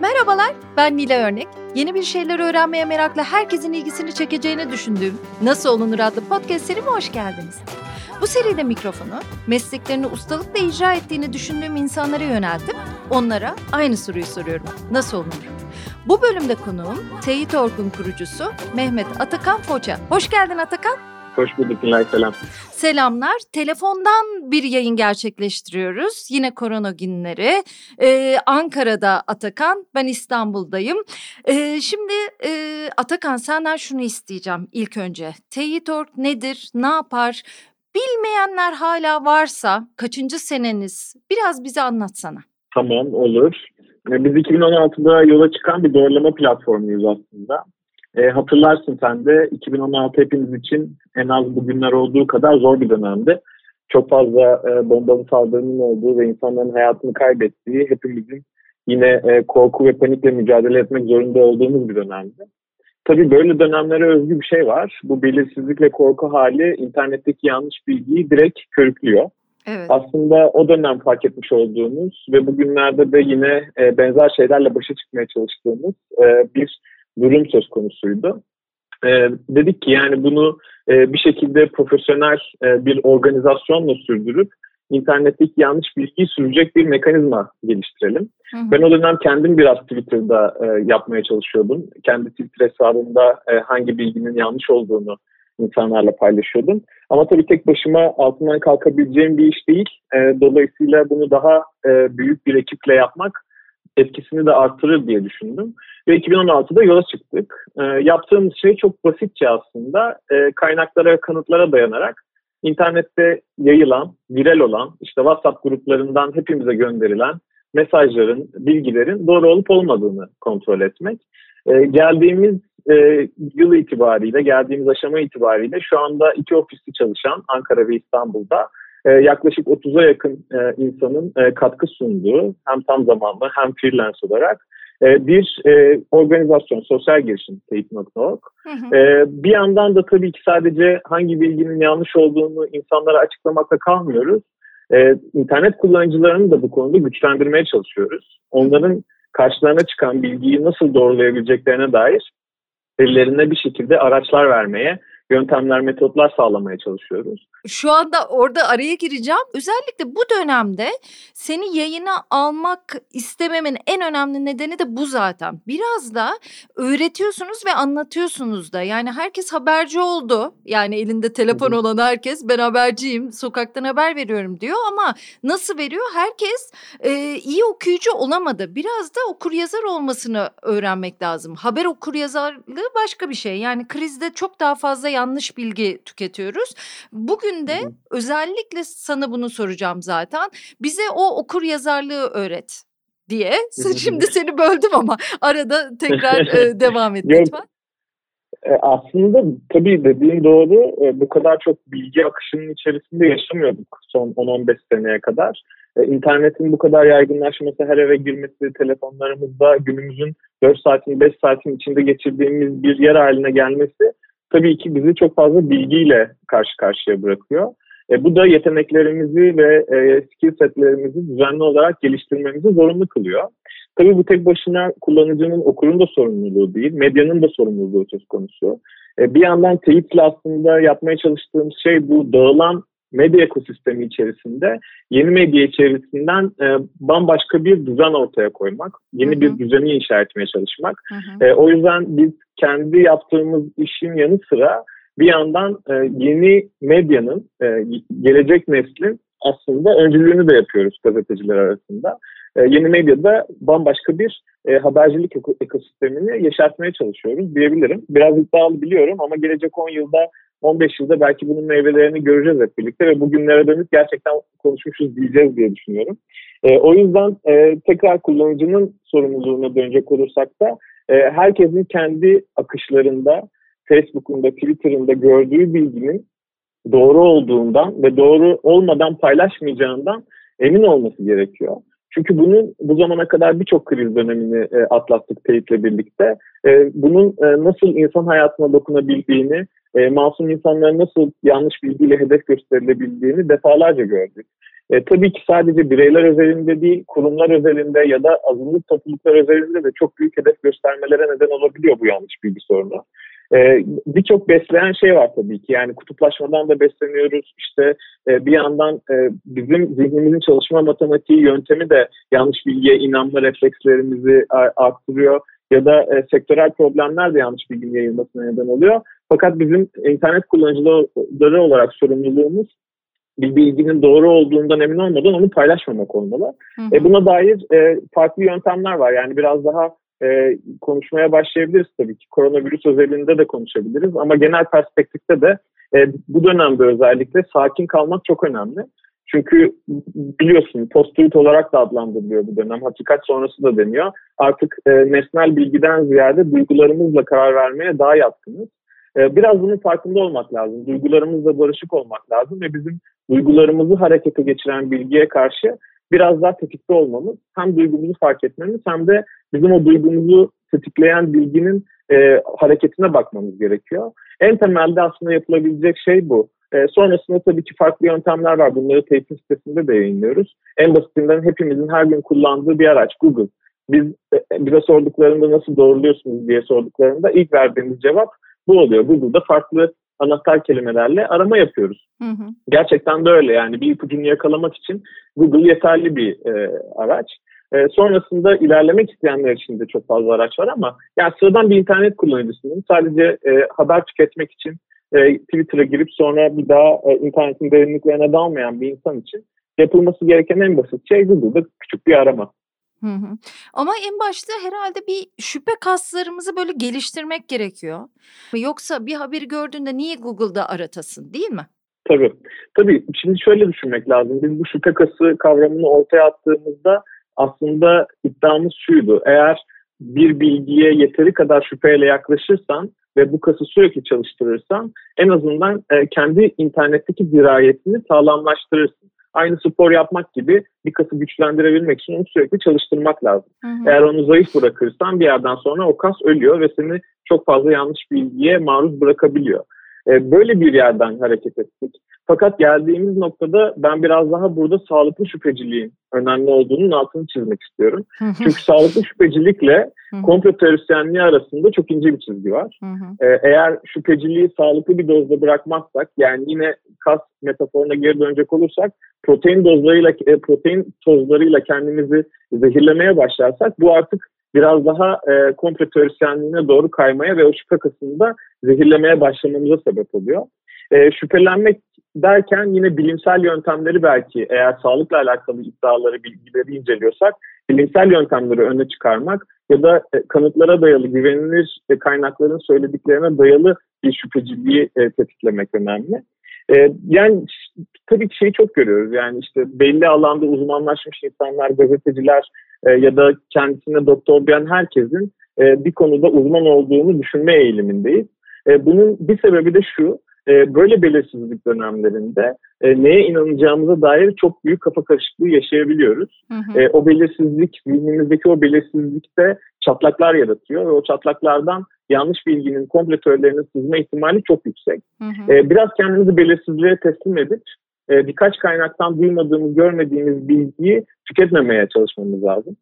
Merhabalar, ben Nile Örnek. Yeni bir şeyler öğrenmeye merakla herkesin ilgisini çekeceğini düşündüğüm Nasıl Olunur adlı podcast serime hoş geldiniz. Bu seride mikrofonu mesleklerini ustalıkla icra ettiğini düşündüğüm insanlara yöneltip onlara aynı soruyu soruyorum. Nasıl olunur? Bu bölümde konuğum Teyit Orkun kurucusu Mehmet Atakan Foça. Hoş geldin Atakan. Hoş bulduk Nilay selam. Selamlar. Telefondan bir yayın gerçekleştiriyoruz. Yine korona günleri. Ee, Ankara'da Atakan, ben İstanbul'dayım. Ee, şimdi e, Atakan senden şunu isteyeceğim ilk önce. Teyit.org nedir, ne yapar? Bilmeyenler hala varsa kaçıncı seneniz? Biraz bize anlatsana. Tamam olur. Ee, biz 2016'da yola çıkan bir doğrulama platformuyuz aslında. E, hatırlarsın sen de 2016 hepimiz için en az bugünler olduğu kadar zor bir dönemdi. Çok fazla e, bombalı saldırının olduğu ve insanların hayatını kaybettiği, hepimizin yine e, korku ve panikle mücadele etmek zorunda olduğumuz bir dönemdi. Tabii böyle dönemlere özgü bir şey var. Bu belirsizlik ve korku hali internetteki yanlış bilgiyi direkt körüklüyor. Evet. Aslında o dönem fark etmiş olduğumuz ve bugünlerde de yine e, benzer şeylerle başa çıkmaya çalıştığımız e, bir durum söz konusuydu. E, dedik ki yani bunu e, bir şekilde profesyonel e, bir organizasyonla sürdürüp internetteki yanlış bilgiyi sürecek bir mekanizma geliştirelim. Hı hı. Ben o dönem kendim biraz Twitter'da e, yapmaya çalışıyordum. Kendi Twitter hesabımda e, hangi bilginin yanlış olduğunu insanlarla paylaşıyordum. Ama tabii tek başıma altından kalkabileceğim bir iş değil. E, dolayısıyla bunu daha e, büyük bir ekiple yapmak etkisini de arttırır diye düşündüm. Ve 2016'da yola çıktık. E, yaptığımız şey çok basitçe aslında e, kaynaklara, kanıtlara dayanarak internette yayılan, viral olan, işte WhatsApp gruplarından hepimize gönderilen mesajların, bilgilerin doğru olup olmadığını kontrol etmek. E, geldiğimiz e, yıl itibariyle, geldiğimiz aşama itibariyle şu anda iki ofisli çalışan Ankara ve İstanbul'da e, yaklaşık 30'a yakın e, insanın e, katkı sunduğu hem tam zamanlı hem freelance olarak e, bir e, organizasyon, sosyal girişim. E, bir yandan da tabii ki sadece hangi bilginin yanlış olduğunu insanlara açıklamakla kalmıyoruz. E, internet kullanıcılarını da bu konuda güçlendirmeye çalışıyoruz. Onların karşılarına çıkan bilgiyi nasıl doğrulayabileceklerine dair ellerine bir şekilde araçlar vermeye yöntemler, metotlar sağlamaya çalışıyoruz. Şu anda orada araya gireceğim. Özellikle bu dönemde seni yayına almak istememin en önemli nedeni de bu zaten. Biraz da öğretiyorsunuz ve anlatıyorsunuz da. Yani herkes haberci oldu. Yani elinde telefon olan herkes ben haberciyim, sokaktan haber veriyorum diyor ama nasıl veriyor? Herkes e, iyi okuyucu olamadı. Biraz da okur yazar olmasını öğrenmek lazım. Haber okur yazarlığı başka bir şey. Yani krizde çok daha fazla yanlış bilgi tüketiyoruz. Bugün de Hı. özellikle sana bunu soracağım zaten. Bize o okur yazarlığı öğret diye. Şimdi seni böldüm ama arada tekrar e, devam et lütfen. E, aslında tabii dediğin doğru. E, bu kadar çok bilgi akışının içerisinde yaşamıyorduk son 10-15 seneye kadar. E, internetin bu kadar yaygınlaşması, her eve girmesi, telefonlarımızda günümüzün 4 saatin 5 saatin içinde geçirdiğimiz bir yer haline gelmesi tabii ki bizi çok fazla bilgiyle karşı karşıya bırakıyor. E, bu da yeteneklerimizi ve e, skill setlerimizi düzenli olarak geliştirmemizi zorunlu kılıyor. Tabii bu tek başına kullanıcının, okurun da sorumluluğu değil, medyanın da sorumluluğu söz konusu. E, bir yandan teyitle aslında yapmaya çalıştığımız şey bu dağılan medya ekosistemi içerisinde yeni medya içerisinden e, bambaşka bir düzen ortaya koymak, yeni hı hı. bir düzeni inşa etmeye çalışmak. E, o yüzden biz kendi yaptığımız işin yanı sıra bir yandan e, yeni medyanın, e, gelecek neslin aslında öncülüğünü de yapıyoruz gazeteciler arasında. E, yeni medyada bambaşka bir e, habercilik ekosistemini yaşatmaya çalışıyoruz diyebilirim. Biraz iddialı biliyorum ama gelecek 10 yılda 15 yılda belki bunun meyvelerini göreceğiz hep birlikte ve bugünlere dönüp gerçekten konuşmuşuz diyeceğiz diye düşünüyorum. E, o yüzden e, tekrar kullanıcının sorumluluğuna dönecek olursak da e, herkesin kendi akışlarında, Facebook'unda, Twitter'ında gördüğü bilginin doğru olduğundan ve doğru olmadan paylaşmayacağından emin olması gerekiyor. Çünkü bunun bu zamana kadar birçok kriz dönemini e, atlattık teyitle birlikte. E, bunun e, nasıl insan hayatına dokunabildiğini, e, masum insanların nasıl yanlış bilgiyle hedef gösterilebildiğini defalarca gördük. E, tabii ki sadece bireyler özelinde değil, kurumlar özelinde ya da azınlık topluluklar özelinde de çok büyük hedef göstermelere neden olabiliyor bu yanlış bilgi sorunu. Ee, Birçok besleyen şey var tabii ki. Yani kutuplaşmadan da besleniyoruz. İşte e, bir yandan e, bizim zihnimizin çalışma matematiği yöntemi de yanlış bilgiye inanma reflekslerimizi arttırıyor. Ya da e, sektörel problemler de yanlış bilginin yayılmasına neden oluyor. Fakat bizim internet kullanıcıları olarak sorumluluğumuz bir bilginin doğru olduğundan emin olmadan onu paylaşmamak olmalı. Hı hı. E, buna dair e, farklı yöntemler var. Yani biraz daha e, konuşmaya başlayabiliriz tabii ki. Koronavirüs özelinde de konuşabiliriz ama genel perspektifte de e, bu dönemde özellikle sakin kalmak çok önemli. Çünkü biliyorsun post olarak da adlandırılıyor bu dönem. Hakikat sonrası da deniyor. Artık e, nesnel bilgiden ziyade duygularımızla karar vermeye daha yatkınız. E, biraz bunun farkında olmak lazım. Duygularımızla barışık olmak lazım ve bizim duygularımızı harekete geçiren bilgiye karşı biraz daha tetikte olmamız, hem duygumuzu fark etmemiz hem de bizim o duygumuzu tetikleyen bilginin e, hareketine bakmamız gerekiyor. En temelde aslında yapılabilecek şey bu. E, sonrasında tabii ki farklı yöntemler var. Bunları teyit sitesinde de yayınlıyoruz. En basitinden hepimizin her gün kullandığı bir araç Google. Biz e, bize sorduklarında nasıl doğruluyorsunuz diye sorduklarında ilk verdiğimiz cevap bu oluyor. Google'da farklı anahtar kelimelerle arama yapıyoruz. Hı hı. Gerçekten de öyle yani bir ipucunu yakalamak için Google yeterli bir e, araç. E, sonrasında ilerlemek isteyenler için de çok fazla araç var ama yani sıradan bir internet kullanıcısının sadece e, haber tüketmek için e, Twitter'a girip sonra bir daha e, internetin derinliklerine dalmayan bir insan için yapılması gereken en basit şey Google'da küçük bir arama. Hı hı. Ama en başta herhalde bir şüphe kaslarımızı böyle geliştirmek gerekiyor. Yoksa bir haberi gördüğünde niye Google'da aratasın değil mi? Tabii. Tabii. Şimdi şöyle düşünmek lazım. Biz bu şüphe kası kavramını ortaya attığımızda aslında iddiamız şuydu. Eğer bir bilgiye yeteri kadar şüpheyle yaklaşırsan ve bu kası sürekli çalıştırırsan en azından e, kendi internetteki dirayetini sağlamlaştırırsın aynı spor yapmak gibi bir kası güçlendirebilmek için onu sürekli çalıştırmak lazım. Hı hı. Eğer onu zayıf bırakırsan bir yerden sonra o kas ölüyor ve seni çok fazla yanlış bilgiye maruz bırakabiliyor. Ee, böyle bir yerden hareket ettik. Fakat geldiğimiz noktada ben biraz daha burada sağlıklı şüpheciliğin önemli olduğunun altını çizmek istiyorum. Çünkü sağlıklı şüphecilikle komplo teorisyenliği arasında çok ince bir çizgi var. Ee, eğer şüpheciliği sağlıklı bir dozda bırakmazsak yani yine kas metaforuna geri dönecek olursak protein dozlarıyla e, protein tozlarıyla kendimizi zehirlemeye başlarsak bu artık biraz daha e, komplo teorisyenliğine doğru kaymaya ve o şüphe kısmında zehirlemeye başlamamıza sebep oluyor. E, şüphelenmek derken yine bilimsel yöntemleri belki eğer sağlıkla alakalı iddiaları, bilgileri inceliyorsak bilimsel yöntemleri öne çıkarmak ya da e, kanıtlara dayalı, güvenilir e, kaynakların söylediklerine dayalı bir şüpheciliği e, tetiklemek önemli. E, yani tabii ki şeyi çok görüyoruz yani işte belli alanda uzmanlaşmış insanlar, gazeteciler e, ya da kendisine doktor diyen herkesin e, bir konuda uzman olduğunu düşünme eğilimindeyiz. E, bunun bir sebebi de şu, e, böyle belirsizlik dönemlerinde e, neye inanacağımıza dair çok büyük kafa karışıklığı yaşayabiliyoruz. Hı hı. E, o belirsizlik, zihnimizdeki o belirsizlikte çatlaklar yaratıyor ve o çatlaklardan yanlış bilginin kompletörlerinin sızma ihtimali çok yüksek. Hı hı. E, biraz kendimizi belirsizliğe teslim edip e, birkaç kaynaktan duymadığımız, görmediğimiz bilgiyi tüketmemeye çalışmamız lazım.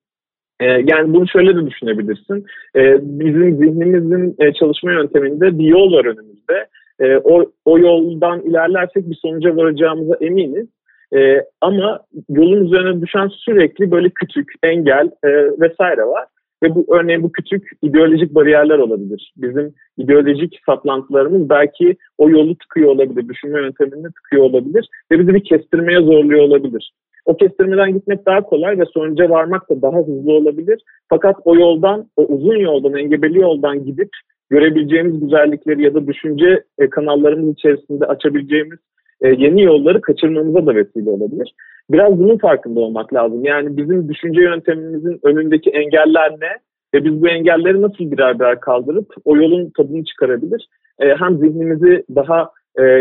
E, yani bunu şöyle de düşünebilirsin. E, bizim zihnimizin çalışma yönteminde bir yol var önümüzde. E, o, o yoldan ilerlersek bir sonuca varacağımıza eminiz. E, ama yolun üzerine düşen sürekli böyle küçük engel e, vesaire var. Ve bu örneğin bu küçük ideolojik bariyerler olabilir. Bizim ideolojik saplantılarımız belki o yolu tıkıyor olabilir, düşünme yöntemini tıkıyor olabilir ve bizi bir kestirmeye zorluyor olabilir. O kestirmeden gitmek daha kolay ve sonuca varmak da daha hızlı olabilir. Fakat o yoldan, o uzun yoldan, engebeli yoldan gidip görebileceğimiz güzellikleri ya da düşünce e, kanallarımız içerisinde açabileceğimiz e, yeni yolları kaçırmamıza da vesile olabilir. Biraz bunun farkında olmak lazım. Yani bizim düşünce yöntemimizin önündeki engeller ne? Ve biz bu engelleri nasıl birer birer kaldırıp o yolun tadını çıkarabilir? E, hem zihnimizi daha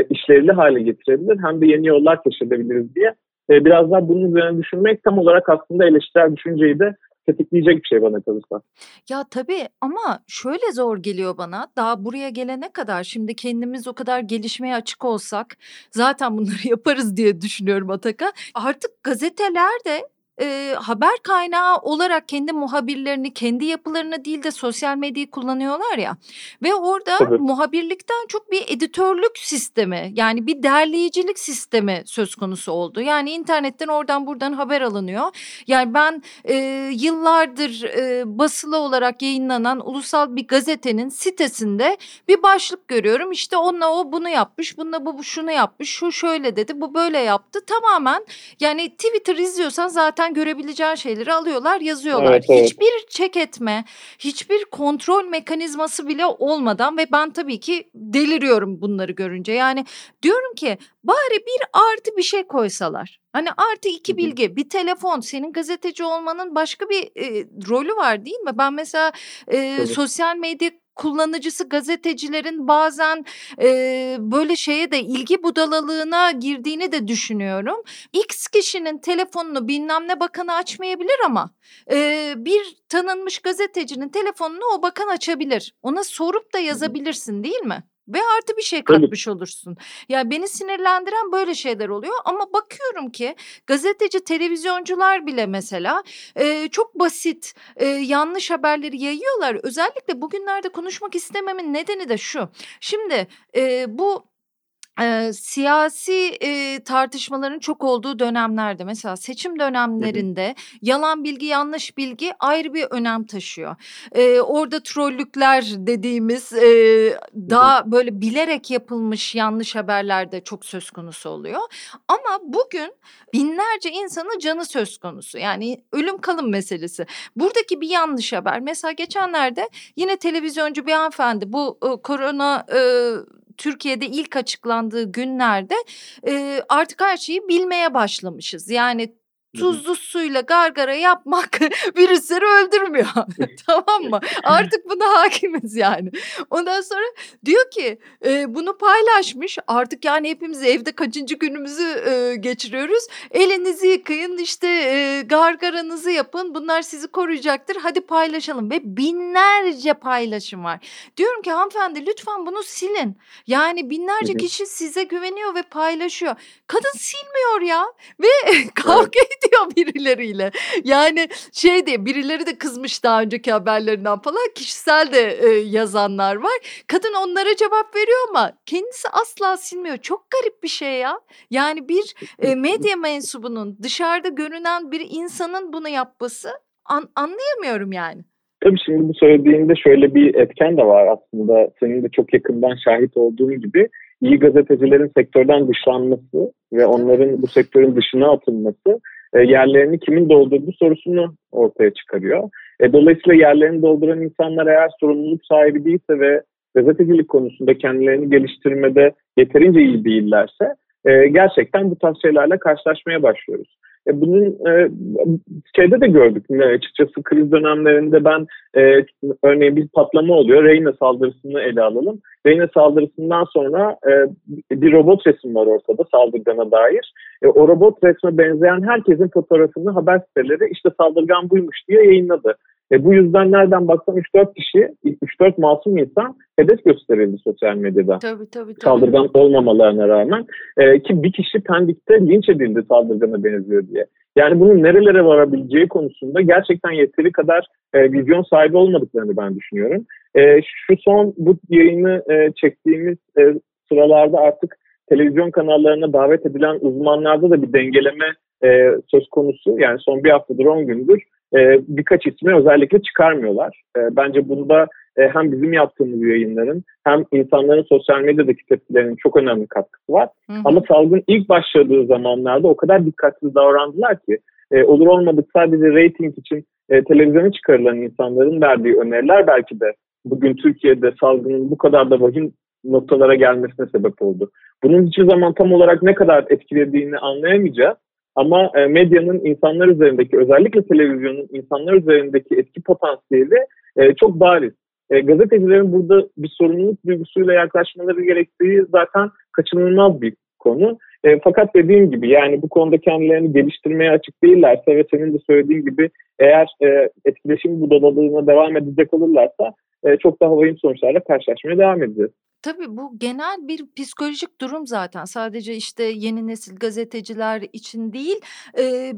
işlevli hale getirebilir hem de yeni yollar keşfedebiliriz diye. Biraz daha bunun üzerine düşünmek tam olarak aslında eleştirel düşünceyi de tetikleyecek bir şey bana kalırsa. Ya tabii ama şöyle zor geliyor bana. Daha buraya gelene kadar şimdi kendimiz o kadar gelişmeye açık olsak zaten bunları yaparız diye düşünüyorum Ataka. Artık gazeteler de e, haber kaynağı olarak kendi muhabirlerini, kendi yapılarını değil de sosyal medyayı kullanıyorlar ya. Ve orada Tabii. muhabirlikten çok bir editörlük sistemi yani bir derleyicilik sistemi söz konusu oldu. Yani internetten oradan buradan haber alınıyor. Yani ben e, yıllardır e, basılı olarak yayınlanan ulusal bir gazetenin sitesinde bir başlık görüyorum. İşte onunla o bunu yapmış, bununla bu şunu yapmış, şu şöyle dedi, bu böyle yaptı. Tamamen yani Twitter izliyorsan zaten oradan görebileceğin şeyleri alıyorlar yazıyorlar. Evet, evet. Hiçbir çek etme, hiçbir kontrol mekanizması bile olmadan ve ben tabii ki deliriyorum bunları görünce. Yani diyorum ki bari bir artı bir şey koysalar. Hani artı iki bilgi, bir telefon, senin gazeteci olmanın başka bir e, rolü var değil mi? Ben mesela e, sosyal medya kullanıcısı gazetecilerin bazen e, böyle şeye de ilgi budalalığına girdiğini de düşünüyorum. X kişinin telefonunu bilmem ne bakanı açmayabilir ama e, bir tanınmış gazetecinin telefonunu o bakan açabilir. Ona sorup da yazabilirsin değil mi? Ve artı bir şey katmış evet. olursun. Ya beni sinirlendiren böyle şeyler oluyor ama bakıyorum ki gazeteci, televizyoncular bile mesela e, çok basit e, yanlış haberleri yayıyorlar. Özellikle bugünlerde konuşmak istememin nedeni de şu. Şimdi e, bu Eee, siyasi, eee, tartışmaların çok olduğu dönemlerde mesela seçim dönemlerinde yalan bilgi, yanlış bilgi ayrı bir önem taşıyor. Eee, orada trollükler dediğimiz, eee, daha böyle bilerek yapılmış yanlış haberler de çok söz konusu oluyor. Ama bugün binlerce insanın canı söz konusu. Yani ölüm kalım meselesi. Buradaki bir yanlış haber mesela geçenlerde yine televizyoncu bir hanımefendi bu, ııı, korona, ııı Türkiye'de ilk açıklandığı günlerde e, artık her şeyi bilmeye başlamışız. Yani tuzlu suyla gargara yapmak virüsleri öldürmüyor. tamam mı? Artık buna hakimiz yani. Ondan sonra diyor ki e, bunu paylaşmış. Artık yani hepimiz evde kaçıncı günümüzü e, geçiriyoruz. Elinizi yıkayın işte e, gargaranızı yapın. Bunlar sizi koruyacaktır. Hadi paylaşalım. Ve binlerce paylaşım var. Diyorum ki hanımefendi lütfen bunu silin. Yani binlerce kişi size güveniyor ve paylaşıyor. Kadın silmiyor ya. Ve kavga ediyor birileriyle. Yani şey diye birileri de kızmış daha önceki haberlerinden falan kişisel de e, yazanlar var. Kadın onlara cevap veriyor ama kendisi asla silmiyor. Çok garip bir şey ya. Yani bir e, medya mensubunun dışarıda görünen bir insanın bunu yapması an, anlayamıyorum yani. Tabii şimdi bu söylediğinde şöyle bir etken de var aslında. Senin de çok yakından şahit olduğun gibi iyi gazetecilerin sektörden dışlanması ve onların bu sektörün dışına atılması e, yerlerini kimin doldurduğu sorusunu ortaya çıkarıyor. E, dolayısıyla yerlerini dolduran insanlar eğer sorumluluk sahibi değilse ve gazetecilik konusunda kendilerini geliştirmede yeterince iyi değillerse e, gerçekten bu tarz şeylerle karşılaşmaya başlıyoruz. E, bunun e, şeyde de gördük e, açıkçası kriz dönemlerinde ben e, örneğin bir patlama oluyor. Reyna saldırısını ele alalım. Reyna saldırısından sonra e, bir robot resim var ortada saldırgana dair. E, o robot resme benzeyen herkesin fotoğrafını haber siteleri işte saldırgan buymuş diye yayınladı. E, bu yüzden nereden baksan 3-4 kişi, 3-4 masum insan hedef gösterildi sosyal medyada. Tabii tabii. tabii. Saldırgan olmamalarına rağmen. E, ki bir kişi Pendik'te linç edildi saldırgana benziyor diye. Yani bunun nerelere varabileceği konusunda gerçekten yeteri kadar e, vizyon sahibi olmadıklarını ben düşünüyorum. E, şu son bu yayını e, çektiğimiz e, sıralarda artık televizyon kanallarına davet edilen uzmanlarda da bir dengeleme e, söz konusu. Yani son bir haftadır 10 gündür e, birkaç ismi özellikle çıkarmıyorlar. E, bence bunda e, hem bizim yaptığımız yayınların hem insanların sosyal medyadaki tepkilerinin çok önemli katkısı var. Hı hı. Ama salgın ilk başladığı zamanlarda o kadar dikkatli davrandılar ki e, olur olmadık sadece rating için e, televizyona çıkarılan insanların verdiği öneriler belki de bugün Türkiye'de salgının bu kadar da vahim noktalara gelmesine sebep oldu. Bunun hiçbir zaman tam olarak ne kadar etkilediğini anlayamayacağız. Ama e, medyanın insanlar üzerindeki özellikle televizyonun insanlar üzerindeki etki potansiyeli e, çok bariz. E, gazetecilerin burada bir sorumluluk duygusuyla yaklaşmaları gerektiği zaten kaçınılmaz bir konu. E, fakat dediğim gibi yani bu konuda kendilerini geliştirmeye açık değillerse ve senin de söylediğin gibi eğer e, etkileşim budalalığına devam edecek olurlarsa e, çok daha vahim sonuçlarla karşılaşmaya devam edeceğiz. Tabii bu genel bir psikolojik durum zaten. Sadece işte yeni nesil gazeteciler için değil,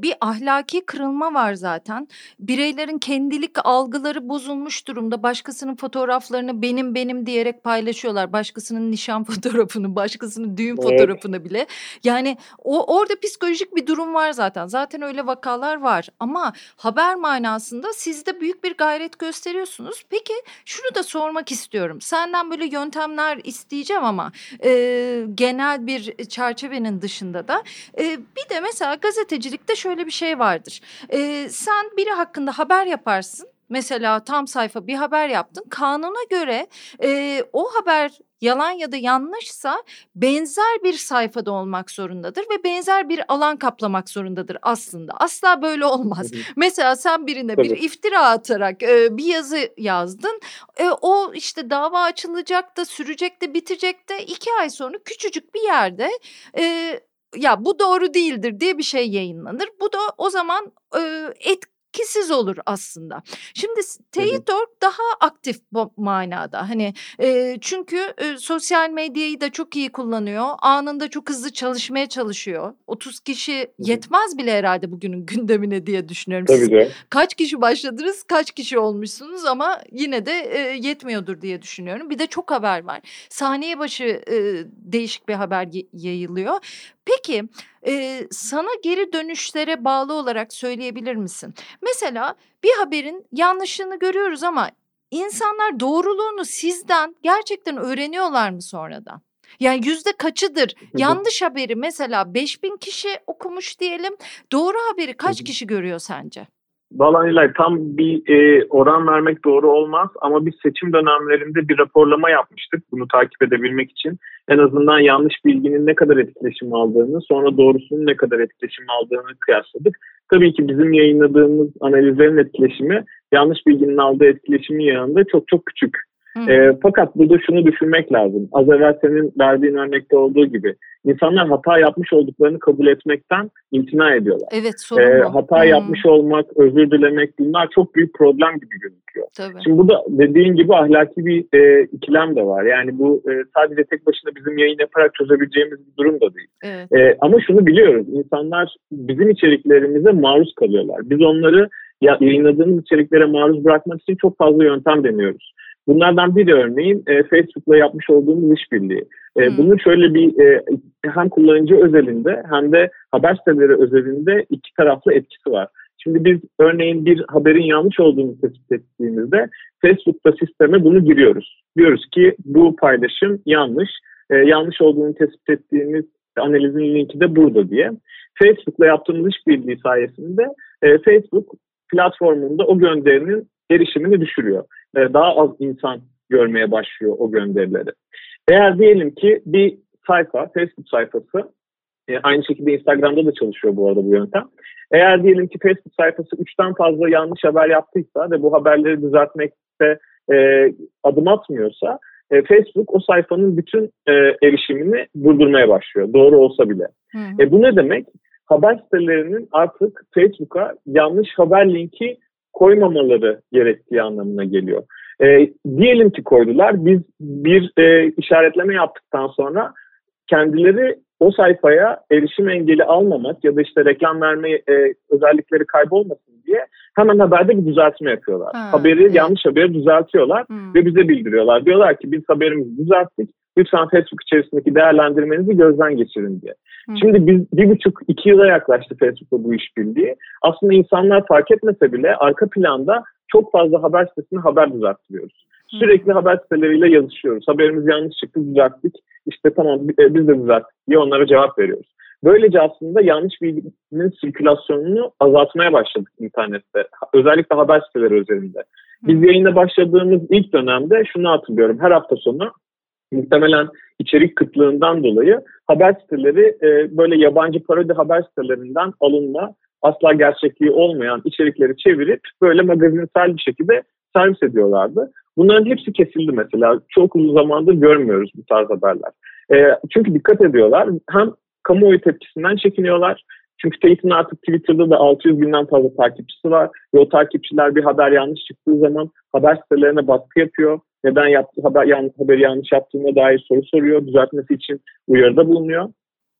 bir ahlaki kırılma var zaten. Bireylerin kendilik algıları bozulmuş durumda. Başkasının fotoğraflarını benim benim diyerek paylaşıyorlar. Başkasının nişan fotoğrafını, başkasının düğün Evet. fotoğrafını bile. Yani o orada psikolojik bir durum var zaten. Zaten öyle vakalar var ama haber manasında siz de büyük bir gayret gösteriyorsunuz. Peki şunu da sormak istiyorum. Senden böyle yöntemler isteyeceğim ama e, genel bir çerçevenin dışında da e, bir de mesela gazetecilikte şöyle bir şey vardır. E, sen biri hakkında haber yaparsın. Mesela tam sayfa bir haber yaptın. Kanuna göre e, o haber yalan ya da yanlışsa benzer bir sayfada olmak zorundadır ve benzer bir alan kaplamak zorundadır aslında. Asla böyle olmaz. Mesela sen birine bir Tabii. iftira atarak e, bir yazı yazdın. E, o işte dava açılacak da sürecek de bitecek de iki ay sonra küçücük bir yerde e, ya bu doğru değildir diye bir şey yayınlanır. Bu da o zaman e, etkisiz olur aslında. Şimdi Teyit.org daha aktif bu manada. Hani e, çünkü e, sosyal medyayı da çok iyi kullanıyor. Anında çok hızlı çalışmaya çalışıyor. 30 kişi yetmez bile herhalde bugünün gündemine diye düşünüyorum. Tabii Siz canım. kaç kişi başladınız, kaç kişi olmuşsunuz ama yine de e, yetmiyordur diye düşünüyorum. Bir de çok haber var. Saniye başı e, değişik bir haber yayılıyor. Peki e, sana geri dönüşlere bağlı olarak söyleyebilir misin? Mesela bir haberin yanlışını görüyoruz ama insanlar doğruluğunu sizden gerçekten öğreniyorlar mı sonradan? Yani yüzde kaçıdır? Yanlış haberi mesela 5000 kişi okumuş diyelim. Doğru haberi kaç kişi görüyor sence? Valla Nilay tam bir e, oran vermek doğru olmaz ama biz seçim dönemlerinde bir raporlama yapmıştık bunu takip edebilmek için. En azından yanlış bilginin ne kadar etkileşim aldığını sonra doğrusunun ne kadar etkileşim aldığını kıyasladık. Tabii ki bizim yayınladığımız analizlerin etkileşimi yanlış bilginin aldığı etkileşimin yanında çok çok küçük. E, fakat burada şunu düşünmek lazım. Az evvel senin verdiğin örnekte olduğu gibi insanlar hata yapmış olduklarını kabul etmekten imtina ediyorlar. Evet sorun E, hata Hı, yapmış olmak, özür dilemek bunlar çok büyük problem gibi gözüküyor. Tabii. Şimdi burada dediğin gibi ahlaki bir e, ikilem de var. Yani bu e, sadece tek başına bizim yayın yaparak çözebileceğimiz bir durum da değil. Evet. E, ama şunu biliyoruz. insanlar bizim içeriklerimize maruz kalıyorlar. Biz onları ya, yayınladığımız içeriklere maruz bırakmak için çok fazla yöntem deniyoruz. Bunlardan biri örneğin e, Facebook'la yapmış olduğumuz işbirliği. E, Hmm. Bunun şöyle bir e, hem kullanıcı özelinde hem de haber siteleri özelinde iki taraflı etkisi var. Şimdi biz örneğin bir haberin yanlış olduğunu tespit ettiğimizde Facebook'ta sisteme bunu giriyoruz. Diyoruz ki bu paylaşım yanlış. E, yanlış olduğunu tespit ettiğimiz analizin linki de burada diye. Facebook'la yaptığımız işbirliği sayesinde e, Facebook platformunda o gönderinin erişimini düşürüyor. E, daha az insan görmeye başlıyor o gönderileri. Eğer diyelim ki bir sayfa, Facebook sayfası, e, aynı şekilde Instagram'da da çalışıyor bu arada bu yöntem. Eğer diyelim ki Facebook sayfası 3'ten fazla yanlış haber yaptıysa ve bu haberleri düzeltmekte e, adım atmıyorsa e, Facebook o sayfanın bütün e, erişimini durdurmaya başlıyor. Doğru olsa bile. Hı hı. E, bu ne demek? Haber sitelerinin artık Facebook'a yanlış haber linki koymamaları gerektiği anlamına geliyor. E, diyelim ki koydular. Biz bir e, işaretleme yaptıktan sonra kendileri o sayfaya erişim engeli almamak ya da işte reklam verme e, özellikleri kaybolmasın diye hemen haberde bir düzeltme yapıyorlar. Ha, haberi evet. yanlış haberi düzeltiyorlar Hı. ve bize bildiriyorlar. Diyorlar ki biz haberimizi düzelttik. Lütfen Facebook içerisindeki değerlendirmenizi gözden geçirin diye. Hı. Şimdi biz bir buçuk iki yıla yaklaştı Facebook'ta bu işbirliği. Aslında insanlar fark etmese bile arka planda çok fazla haber sitesine haber düzeltiyoruz. Sürekli haber siteleriyle yazışıyoruz. Haberimiz yanlış çıktı düzelttik. İşte tamam e, biz de düzelttik diye onlara cevap veriyoruz. Böylece aslında yanlış bilginin sirkülasyonunu azaltmaya başladık internette. Özellikle haber siteleri üzerinde. Biz yayına başladığımız ilk dönemde şunu hatırlıyorum. Her hafta sonu muhtemelen içerik kıtlığından dolayı haber siteleri e, böyle yabancı parodi haber sitelerinden alınma, asla gerçekliği olmayan içerikleri çevirip böyle magazinsel bir şekilde servis ediyorlardı. Bunların hepsi kesildi mesela. Çok uzun zamandır görmüyoruz bu tarz haberler. E, çünkü dikkat ediyorlar. Hem kamuoyu tepkisinden çekiniyorlar. Çünkü Tate'in artık Twitter'da da 600 binden fazla takipçisi var. Ve o takipçiler bir haber yanlış çıktığı zaman haber sitelerine baskı yapıyor. Neden yaptı, haber, yanlış, haberi yanlış yaptığına dair soru soruyor. Düzeltmesi için uyarıda bulunuyor.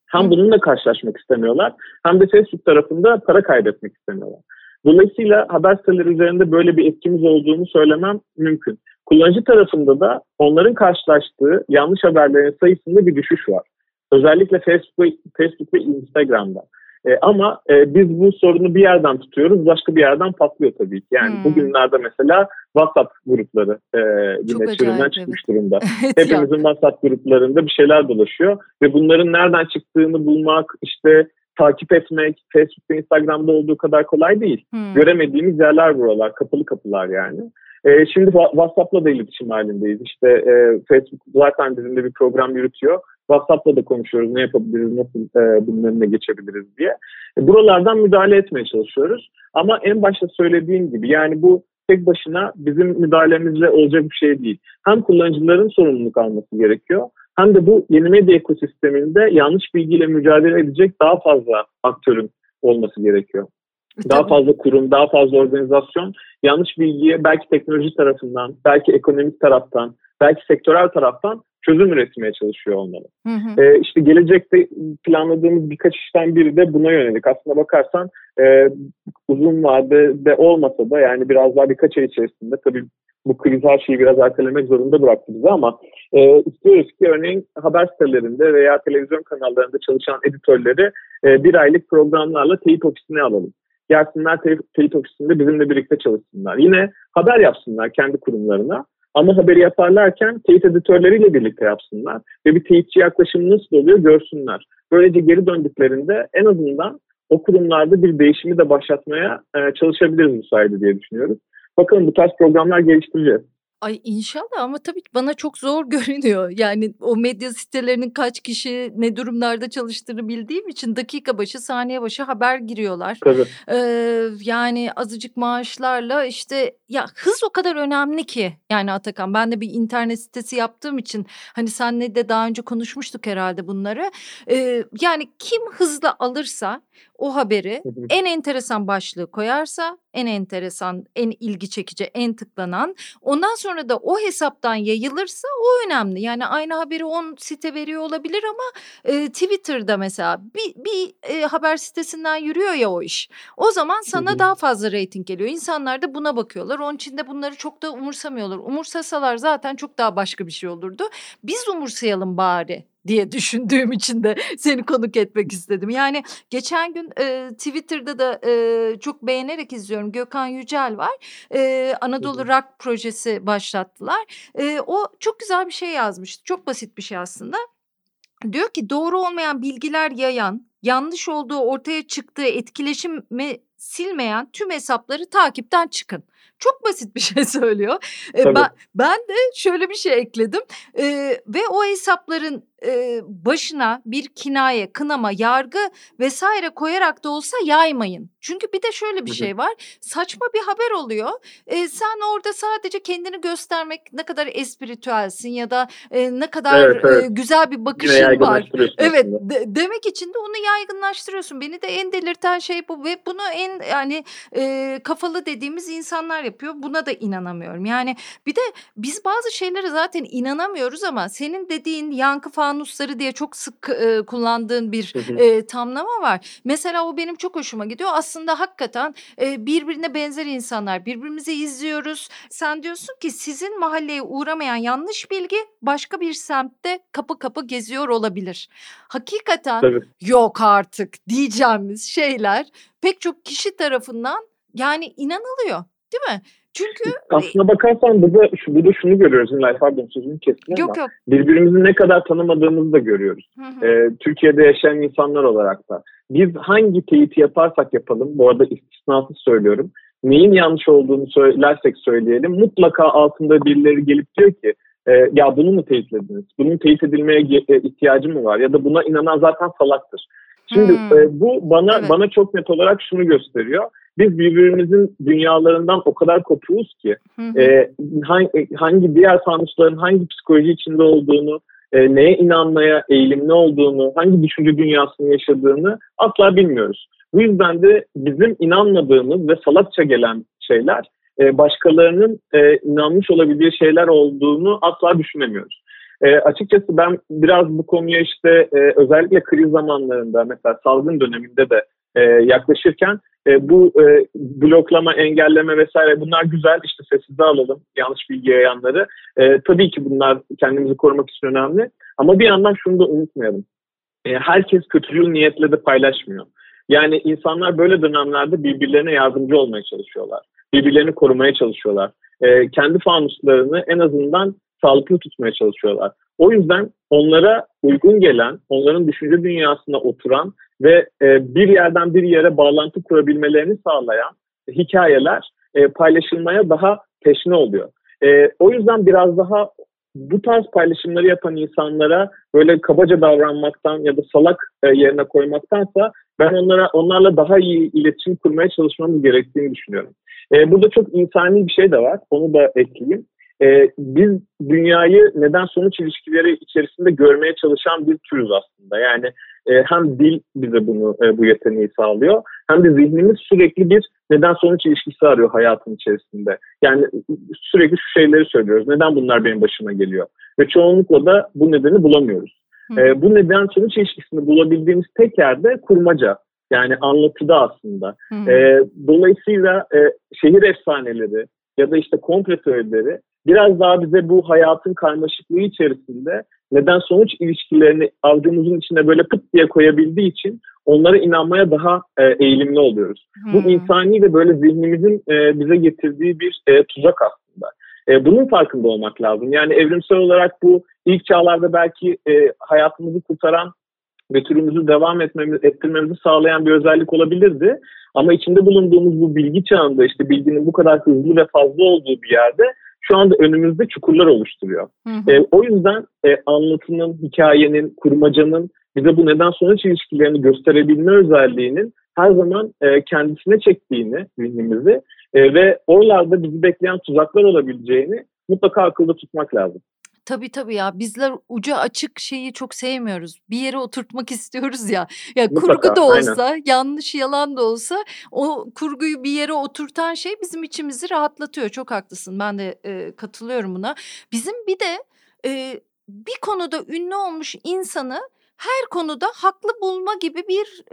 Hem bununla karşılaşmak istemiyorlar hem de Facebook tarafında para kaybetmek istemiyorlar. Dolayısıyla haber siteleri üzerinde böyle bir etkimiz olduğunu söylemem mümkün. Kullanıcı tarafında da onların karşılaştığı yanlış haberlerin sayısında bir düşüş var. Özellikle Facebook, Facebook ve Instagram'da. E, ama e, biz bu sorunu bir yerden tutuyoruz, başka bir yerden patlıyor tabii ki. Yani hmm. bugünlerde mesela WhatsApp grupları e, yine çığırından çıkmış evet. durumda. Hepimizin WhatsApp gruplarında bir şeyler dolaşıyor ve bunların nereden çıktığını bulmak, işte takip etmek Facebook ve Instagram'da olduğu kadar kolay değil. Hmm. Göremediğimiz yerler buralar, kapalı kapılar yani. E, şimdi WhatsApp'la da iletişim halindeyiz. İşte e, Facebook zaten bizimle bir program yürütüyor. WhatsApp'la da konuşuyoruz. Ne yapabiliriz, nasıl e, bunun önüne geçebiliriz diye. E, buralardan müdahale etmeye çalışıyoruz. Ama en başta söylediğim gibi yani bu tek başına bizim müdahalemizle olacak bir şey değil. Hem kullanıcıların sorumluluk alması gerekiyor hem de bu yeni medya ekosisteminde yanlış bilgiyle mücadele edecek daha fazla aktörün olması gerekiyor. Daha fazla kurum, daha fazla organizasyon yanlış bilgiye belki teknoloji tarafından, belki ekonomik taraftan, belki sektörel taraftan çözüm üretmeye çalışıyor olmalı. Hı hı. E, işte gelecekte planladığımız birkaç işten biri de buna yönelik. Aslına bakarsan e, uzun vadede olmasa da yani biraz daha birkaç ay içerisinde tabii bu kriz her şeyi biraz ertelemek zorunda bıraktı bizi ama e, istiyoruz ki örneğin haber sitelerinde veya televizyon kanallarında çalışan editörleri e, bir aylık programlarla teyit ofisine alalım. Gelsinler teyit, ofisinde bizimle birlikte çalışsınlar. Yine haber yapsınlar kendi kurumlarına ama haberi yaparlarken teyit editörleriyle birlikte yapsınlar ve bir teyitçi yaklaşım nasıl oluyor görsünler. Böylece geri döndüklerinde en azından o kurumlarda bir değişimi de başlatmaya e, çalışabiliriz bu diye düşünüyoruz. Bakalım bu tarz programlar geliştireceğiz. Ay inşallah ama tabii ki bana çok zor görünüyor. Yani o medya sitelerinin kaç kişi ne durumlarda çalıştığını bildiğim için dakika başı saniye başı haber giriyorlar. Tabii. Ee, yani azıcık maaşlarla işte ya hız o kadar önemli ki yani Atakan ben de bir internet sitesi yaptığım için hani senle de daha önce konuşmuştuk herhalde bunları. Ee, yani kim hızlı alırsa o haberi en enteresan başlığı koyarsa en enteresan, en ilgi çekici, en tıklanan ondan sonra da o hesaptan yayılırsa o önemli. Yani aynı haberi 10 site veriyor olabilir ama e, Twitter'da mesela bir, bir e, haber sitesinden yürüyor ya o iş. O zaman sana daha fazla reyting geliyor. İnsanlar da buna bakıyorlar. Onun için de bunları çok da umursamıyorlar. Umursasalar zaten çok daha başka bir şey olurdu. Biz umursayalım bari diye düşündüğüm için de seni konuk etmek istedim. Yani geçen gün e, Twitter'da da e, çok beğenerek izliyorum. Gökhan Yücel var. E, Anadolu Rock projesi başlattılar. E, o çok güzel bir şey yazmıştı. Çok basit bir şey aslında. Diyor ki doğru olmayan bilgiler yayan, yanlış olduğu ortaya çıktığı etkileşimi silmeyen tüm hesapları takipten çıkın. Çok basit bir şey söylüyor. Ee, ben, ben de şöyle bir şey ekledim ee, ve o hesapların e, başına bir kinaye, kınama, yargı vesaire koyarak da olsa yaymayın. Çünkü bir de şöyle bir şey var. Saçma bir haber oluyor. E, sen orada sadece kendini göstermek ne kadar espiritüelsin ya da e, ne kadar evet, evet. E, güzel bir bakışın var. Evet, de, demek için de onu yaygınlaştırıyorsun. Beni de en delirten şey bu ve bunu en yani e, kafalı dediğimiz insanlar yapıyor. Buna da inanamıyorum. Yani bir de biz bazı şeylere zaten inanamıyoruz ama senin dediğin yankı fanusları diye çok sık e, kullandığın bir e, tamlama var. Mesela o benim çok hoşuma gidiyor. Aslında hakikaten e, birbirine benzer insanlar. Birbirimizi izliyoruz. Sen diyorsun ki sizin mahalleye uğramayan yanlış bilgi başka bir semtte kapı kapı geziyor olabilir. Hakikaten Tabii. yok artık diyeceğimiz şeyler pek çok kişi tarafından yani inanılıyor değil mi? Çünkü aslına bakarsan burada, şu, burada şunu görüyoruz. Nilay pardon sözünü kestim yok, ama yok. birbirimizi ne kadar tanımadığımızı da görüyoruz. Hı hı. Ee, Türkiye'de yaşayan insanlar olarak da. Biz hangi teyiti yaparsak yapalım, bu arada istisnasız söylüyorum. Neyin yanlış olduğunu söylersek söyleyelim. Mutlaka altında birileri gelip diyor ki e, ya bunu mu teyitlediniz? Bunun teyit edilmeye ihtiyacı mı var? Ya da buna inanan zaten salaktır. Şimdi hmm. e, bu bana evet. bana çok net olarak şunu gösteriyor biz birbirimizin dünyalarından o kadar kopuyoruz ki hı hı. E, hangi, hangi diğer fanusların hangi psikoloji içinde olduğunu e, neye inanmaya eğilimli olduğunu, hangi düşünce dünyasını yaşadığını asla bilmiyoruz. Bu yüzden de bizim inanmadığımız ve salakça gelen şeyler e, başkalarının e, inanmış olabileceği şeyler olduğunu asla düşünemiyoruz. E, açıkçası ben biraz bu konuya işte e, özellikle kriz zamanlarında mesela salgın döneminde de e, yaklaşırken e, bu e, bloklama, engelleme vesaire bunlar güzel işte sessize alalım yanlış bilgi yayanları. E, tabii ki bunlar kendimizi korumak için önemli ama bir yandan şunu da unutmayalım. E, herkes kötülüğü niyetle de paylaşmıyor. Yani insanlar böyle dönemlerde birbirlerine yardımcı olmaya çalışıyorlar. Birbirlerini korumaya çalışıyorlar. E, kendi fanuslarını en azından sağlıklı tutmaya çalışıyorlar. O yüzden onlara uygun gelen, onların düşünce dünyasına oturan ve e, bir yerden bir yere bağlantı kurabilmelerini sağlayan hikayeler e, paylaşılmaya daha teşne oluyor. E, o yüzden biraz daha bu tarz paylaşımları yapan insanlara böyle kabaca davranmaktan ya da salak e, yerine koymaktansa ben onlara onlarla daha iyi iletişim kurmaya çalışmamız gerektiğini düşünüyorum. E, burada çok insani bir şey de var. Onu da ekleyeyim. E, biz dünyayı neden sonuç ilişkileri içerisinde görmeye çalışan bir türüz aslında. Yani e, hem dil bize bunu e, bu yeteneği sağlıyor hem de zihnimiz sürekli bir neden sonuç ilişkisi arıyor hayatın içerisinde. Yani sürekli şu şeyleri söylüyoruz. Neden bunlar benim başıma geliyor? Ve çoğunlukla da bu nedeni bulamıyoruz. E, bu neden sonuç ilişkisini bulabildiğimiz tek yerde kurmaca. Yani anlatıda aslında. E, dolayısıyla e, şehir efsaneleri ya da işte komple teorileri biraz daha bize bu hayatın karmaşıklığı içerisinde neden sonuç ilişkilerini avucumuzun içine böyle pıt diye koyabildiği için onlara inanmaya daha e, eğilimli oluyoruz. Hmm. Bu insani ve böyle zihnimizin e, bize getirdiği bir e, tuzak aslında. E, bunun farkında olmak lazım. Yani evrimsel olarak bu ilk çağlarda belki e, hayatımızı kurtaran ve türümüzü devam etmemiz, ettirmemizi sağlayan bir özellik olabilirdi. Ama içinde bulunduğumuz bu bilgi çağında işte bilginin bu kadar hızlı ve fazla olduğu bir yerde şu anda önümüzde çukurlar oluşturuyor. Hı hı. E, o yüzden e, anlatının, hikayenin, kurmacanın bize bu neden sonuç ilişkilerini gösterebilme özelliğinin her zaman e, kendisine çektiğini zihnimizi e, ve oralarda bizi bekleyen tuzaklar olabileceğini mutlaka akılda tutmak lazım. Tabii tabii ya bizler ucu açık şeyi çok sevmiyoruz. Bir yere oturtmak istiyoruz ya. Ya Mutlaka, kurgu da olsa, aynen. yanlış yalan da olsa o kurguyu bir yere oturtan şey bizim içimizi rahatlatıyor. Çok haklısın. Ben de e, katılıyorum buna. Bizim bir de e, bir konuda ünlü olmuş insanı her konuda haklı bulma gibi bir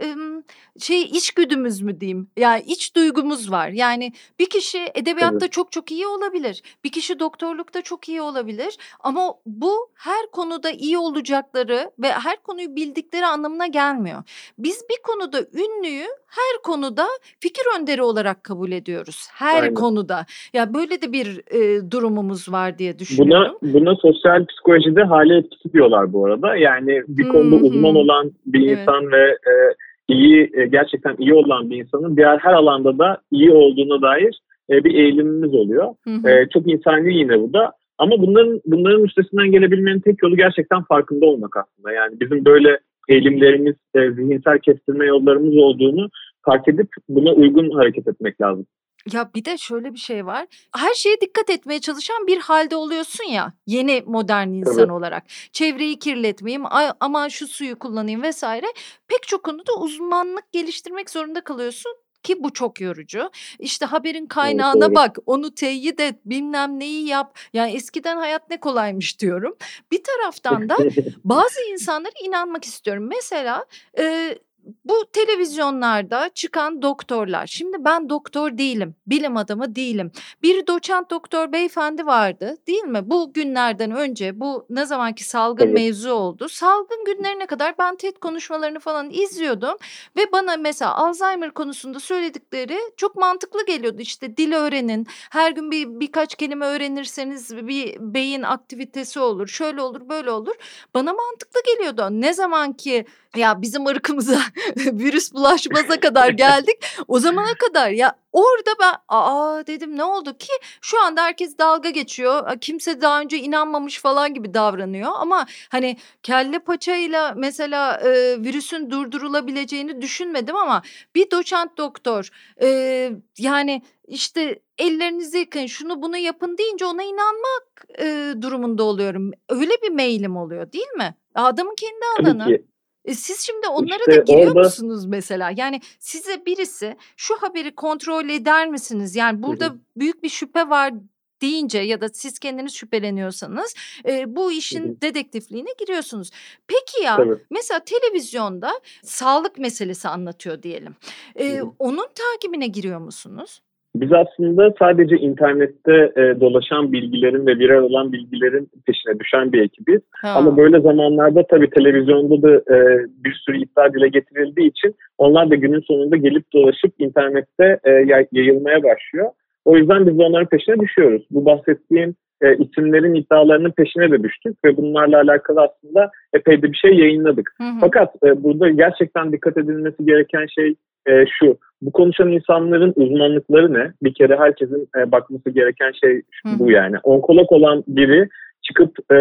şey içgüdümüz mü diyeyim? Yani iç duygumuz var. Yani bir kişi edebiyatta evet. çok çok iyi olabilir. Bir kişi doktorlukta çok iyi olabilir. Ama bu her konuda iyi olacakları ve her konuyu bildikleri anlamına gelmiyor. Biz bir konuda ünlüyü her konuda fikir önderi olarak kabul ediyoruz. Her Aynen. konuda. Ya böyle de bir e, durumumuz var diye düşünüyorum. Buna, buna sosyal psikolojide hale etkisi diyorlar bu arada. Yani bir hmm. konuda uzman olan bir evet. insan ve e, iyi e, gerçekten iyi olan bir insanın diğer her alanda da iyi olduğuna dair e, bir eğilimimiz oluyor. E, çok insani yine bu da. Ama bunların bunların üstesinden gelebilmenin tek yolu gerçekten farkında olmak aslında. Yani bizim böyle eğilimlerimiz, e, zihinsel kestirme yollarımız olduğunu fark edip buna uygun hareket etmek lazım. Ya bir de şöyle bir şey var. Her şeye dikkat etmeye çalışan bir halde oluyorsun ya yeni modern insan evet. olarak. Çevreyi kirletmeyeyim ama şu suyu kullanayım vesaire. Pek çok konuda uzmanlık geliştirmek zorunda kalıyorsun ki bu çok yorucu. İşte haberin kaynağına evet, bak, onu teyit et, bilmem neyi yap. Yani eskiden hayat ne kolaymış diyorum. Bir taraftan da bazı insanlara inanmak istiyorum. Mesela e, bu televizyonlarda çıkan doktorlar. Şimdi ben doktor değilim, bilim adamı değilim. Bir doçent doktor beyefendi vardı değil mi? Bu günlerden önce bu ne zamanki salgın evet. mevzu oldu. Salgın günlerine kadar ben TED konuşmalarını falan izliyordum. Ve bana mesela Alzheimer konusunda söyledikleri çok mantıklı geliyordu. İşte dil öğrenin, her gün bir birkaç kelime öğrenirseniz bir beyin aktivitesi olur. Şöyle olur, böyle olur. Bana mantıklı geliyordu. Ne zaman ki ya bizim ırkımıza virüs bulaşmaza kadar geldik. O zamana kadar ya orada ben aa dedim ne oldu ki şu anda herkes dalga geçiyor. Kimse daha önce inanmamış falan gibi davranıyor ama hani kelle paçayla mesela e, virüsün durdurulabileceğini düşünmedim ama bir doçent doktor e, yani işte ellerinizi yıkayın şunu bunu yapın deyince ona inanmak e, durumunda oluyorum. Öyle bir mailim oluyor değil mi? Adamın kendi alanı. E siz şimdi onlara işte da giriyor orada... musunuz mesela? Yani size birisi şu haberi kontrol eder misiniz? Yani burada Hı-hı. büyük bir şüphe var deyince ya da siz kendiniz şüpheleniyorsanız e, bu işin Hı-hı. dedektifliğine giriyorsunuz. Peki ya Tabii. mesela televizyonda sağlık meselesi anlatıyor diyelim. E, onun takibine giriyor musunuz? Biz aslında sadece internette e, dolaşan bilgilerin ve viral olan bilgilerin peşine düşen bir ekibiz. Ha. Ama böyle zamanlarda tabii televizyonda da e, bir sürü iddia dile getirildiği için onlar da günün sonunda gelip dolaşıp internette e, yayılmaya başlıyor. O yüzden biz de onların peşine düşüyoruz. Bu bahsettiğim e, isimlerin iddialarının peşine de düştük ve bunlarla alakalı aslında epey de bir şey yayınladık. Hı hı. Fakat e, burada gerçekten dikkat edilmesi gereken şey e, şu. Bu konuşan insanların uzmanlıkları ne? Bir kere herkesin e, bakması gereken şey Hı. bu yani. Onkolog olan biri çıkıp e,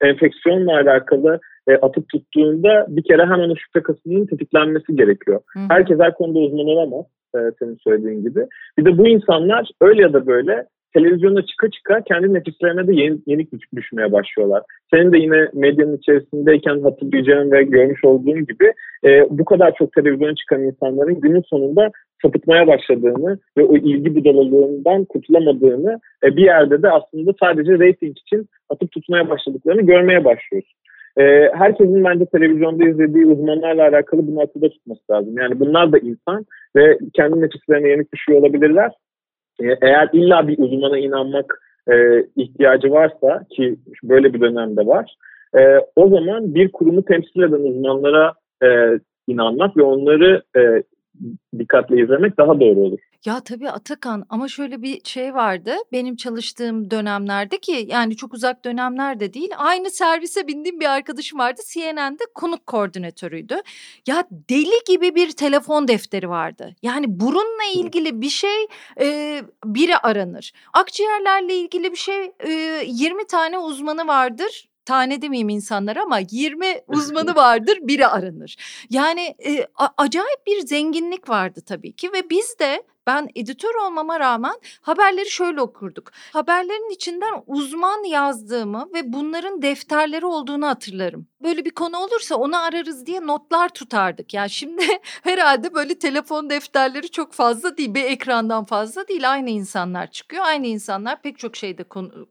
enfeksiyonla alakalı e, atıp tuttuğunda bir kere hemen o şüphe kasının tetiklenmesi gerekiyor. Hı. Herkes her konuda uzman olamaz e, senin söylediğin gibi. Bir de bu insanlar öyle ya da böyle televizyona çıka çıka kendi nefislerine de yeni, yenik düşmeye başlıyorlar. Senin de yine medyanın içerisindeyken hatırlayacağın ve görmüş olduğun gibi e, bu kadar çok televizyona çıkan insanların günün sonunda sapıtmaya başladığını ve o ilgi budalalığından kurtulamadığını e, bir yerde de aslında sadece reyting için atıp tutmaya başladıklarını görmeye başlıyoruz. E, herkesin bence televizyonda izlediği uzmanlarla alakalı bunu akılda tutması lazım. Yani bunlar da insan ve kendi nefislerine yenik düşüyor olabilirler eğer illa bir uzmana inanmak e, ihtiyacı varsa ki böyle bir dönemde var, e, o zaman bir kurumu temsil eden uzmanlara e, inanmak ve onları e, dikkatle izlemek daha doğru olur. Ya tabii Atakan ama şöyle bir şey vardı benim çalıştığım dönemlerde ki yani çok uzak dönemlerde değil aynı servise bindiğim bir arkadaşım vardı CNN'de konuk koordinatörüydü. Ya deli gibi bir telefon defteri vardı yani burunla ilgili bir şey e, biri aranır. Akciğerlerle ilgili bir şey e, 20 tane uzmanı vardır tane demeyeyim insanlar ama 20 uzmanı vardır biri aranır. Yani e, acayip bir zenginlik vardı tabii ki ve biz de ben editör olmama rağmen haberleri şöyle okurduk. Haberlerin içinden uzman yazdığımı ve bunların defterleri olduğunu hatırlarım. Böyle bir konu olursa onu ararız diye notlar tutardık. Yani şimdi herhalde böyle telefon defterleri çok fazla değil. Bir ekrandan fazla değil. Aynı insanlar çıkıyor. Aynı insanlar pek çok şeyde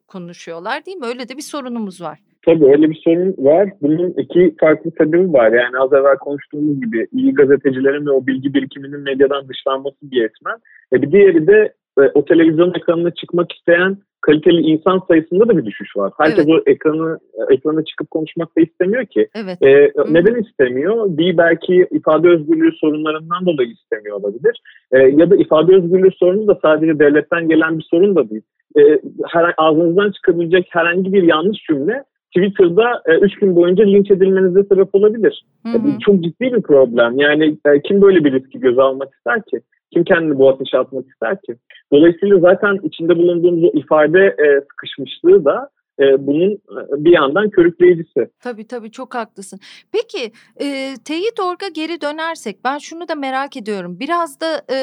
konuşuyorlar değil mi? Öyle de bir sorunumuz var. Tabii öyle bir sorun var. Bunun iki farklı sebebi var. Yani az evvel konuştuğumuz gibi iyi gazetecilerin ve o bilgi birikiminin medyadan dışlanması bir etmen. E bir diğeri de e, o televizyon ekranına çıkmak isteyen kaliteli insan sayısında da bir düşüş var. Herkes evet. o ekranı ekrana çıkıp konuşmak da istemiyor ki. Evet. E, neden istemiyor? Bir belki ifade özgürlüğü sorunlarından dolayı istemiyor olabilir. E, ya da ifade özgürlüğü sorunu da sadece devletten gelen bir sorun da değil. E, her, ağzınızdan çıkabilecek herhangi bir yanlış cümle Twitter'da 3 e, gün boyunca linç edilmenize sebep olabilir. Hı hı. çok ciddi bir problem. Yani e, kim böyle bir riski göze almak ister ki? Kim kendini bu ateşe atmak ister ki? Dolayısıyla zaten içinde bulunduğumuz o ifade e, sıkışmışlığı da e, bunun e, bir yandan körükleyicisi. Tabii tabii çok haklısın. Peki e, teyit orga geri dönersek ben şunu da merak ediyorum. Biraz da e,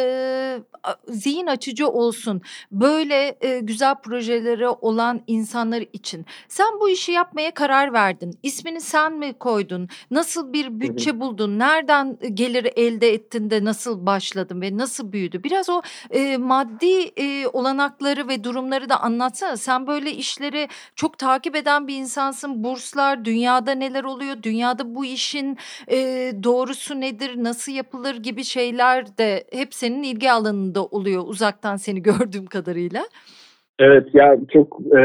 zihin açıcı olsun. Böyle e, güzel projeleri olan insanlar için. Sen bu işi yapmaya karar verdin. İsmini sen mi koydun? Nasıl bir bütçe Hı-hı. buldun? Nereden gelir elde ettin de nasıl başladın ve nasıl büyüdü? Biraz o e, maddi e, olanakları ve durumları da anlatsana. Sen böyle işleri çok takip eden bir insansın. Burslar, dünyada neler oluyor? Dünyada bu işin e, doğrusu nedir? Nasıl yapılır gibi şeyler de hep senin ilgi alanında oluyor uzaktan seni gördüğüm kadarıyla. Evet ya çok e,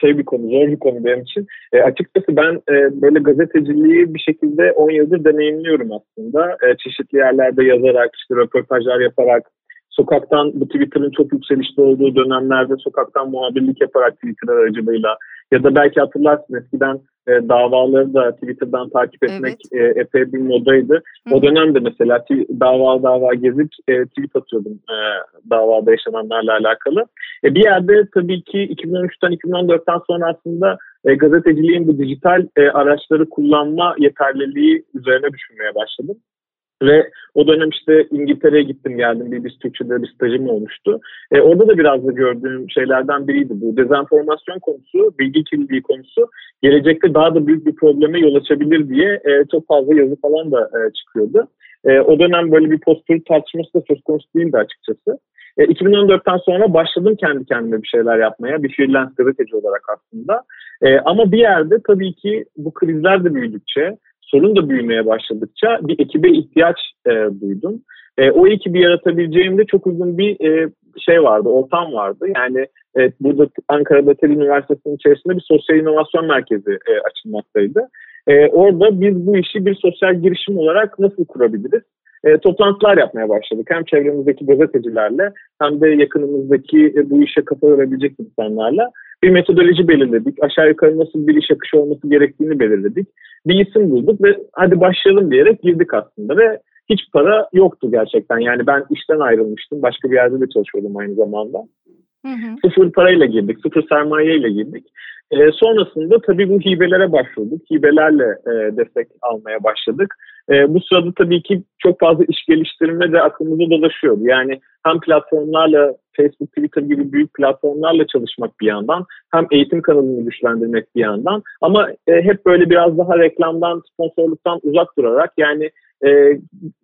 şey bir konu, zor bir konu benim için. E, açıkçası ben e, böyle gazeteciliği bir şekilde 10 yıldır deneyimliyorum aslında. E, çeşitli yerlerde yazarak, işte röportajlar yaparak, sokaktan bu Twitter'ın çok yükselişte olduğu dönemlerde sokaktan muhabirlik yaparak Twitter aracılığıyla ya da belki hatırlarsın eskiden e, davaları da Twitter'dan takip etmek evet. e, epey bir modaydı. Hı. O dönemde mesela dava dava gezip e, tweet atıyordum e, davada yaşananlarla alakalı. E, bir yerde tabii ki 2013'ten 2014'ten sonra aslında e, gazeteciliğin bu dijital e, araçları kullanma yeterliliği üzerine düşünmeye başladım. Ve o dönem işte İngiltere'ye gittim geldim. Bir biz Türkçe'de bir stajım olmuştu. E, orada da biraz da gördüğüm şeylerden biriydi bu. Dezenformasyon konusu, bilgi kirliliği konusu gelecekte daha da büyük bir probleme yol açabilir diye e, çok fazla yazı falan da e, çıkıyordu. E, o dönem böyle bir postür tartışması da söz konusu değildi açıkçası. E, 2014'ten sonra başladım kendi kendime bir şeyler yapmaya. Bir freelance gazeteci olarak aslında. E, ama bir yerde tabii ki bu krizler de büyüdükçe sorun da büyümeye başladıkça bir ekibe ihtiyaç e, duydum. E, o ekibi yaratabileceğimde çok uzun bir e, şey vardı, ortam vardı. Yani evet, burada Ankara'da TED Üniversitesi'nin içerisinde bir sosyal inovasyon merkezi e, açılmaktaydı. E, orada biz bu işi bir sosyal girişim olarak nasıl kurabiliriz? E, toplantılar yapmaya başladık. Hem çevremizdeki gazetecilerle hem de yakınımızdaki e, bu işe kafa yorabilecek insanlarla bir metodoloji belirledik. Aşağı yukarı nasıl bir iş akışı olması gerektiğini belirledik. Bir isim bulduk ve hadi başlayalım diyerek girdik aslında ve hiç para yoktu gerçekten. Yani ben işten ayrılmıştım. Başka bir yerde de çalışıyordum aynı zamanda. Hı hı. Sıfır parayla girdik, sıfır sermayeyle girdik. E, sonrasında tabii bu hibelere başvurduk. Hibelerle e, destek almaya başladık. E, bu sırada tabii ki çok fazla iş geliştirme de aklımıza dolaşıyordu. Yani hem platformlarla Facebook, Twitter gibi büyük platformlarla çalışmak bir yandan hem eğitim kanalını güçlendirmek bir yandan ama e, hep böyle biraz daha reklamdan, sponsorluktan uzak durarak yani e,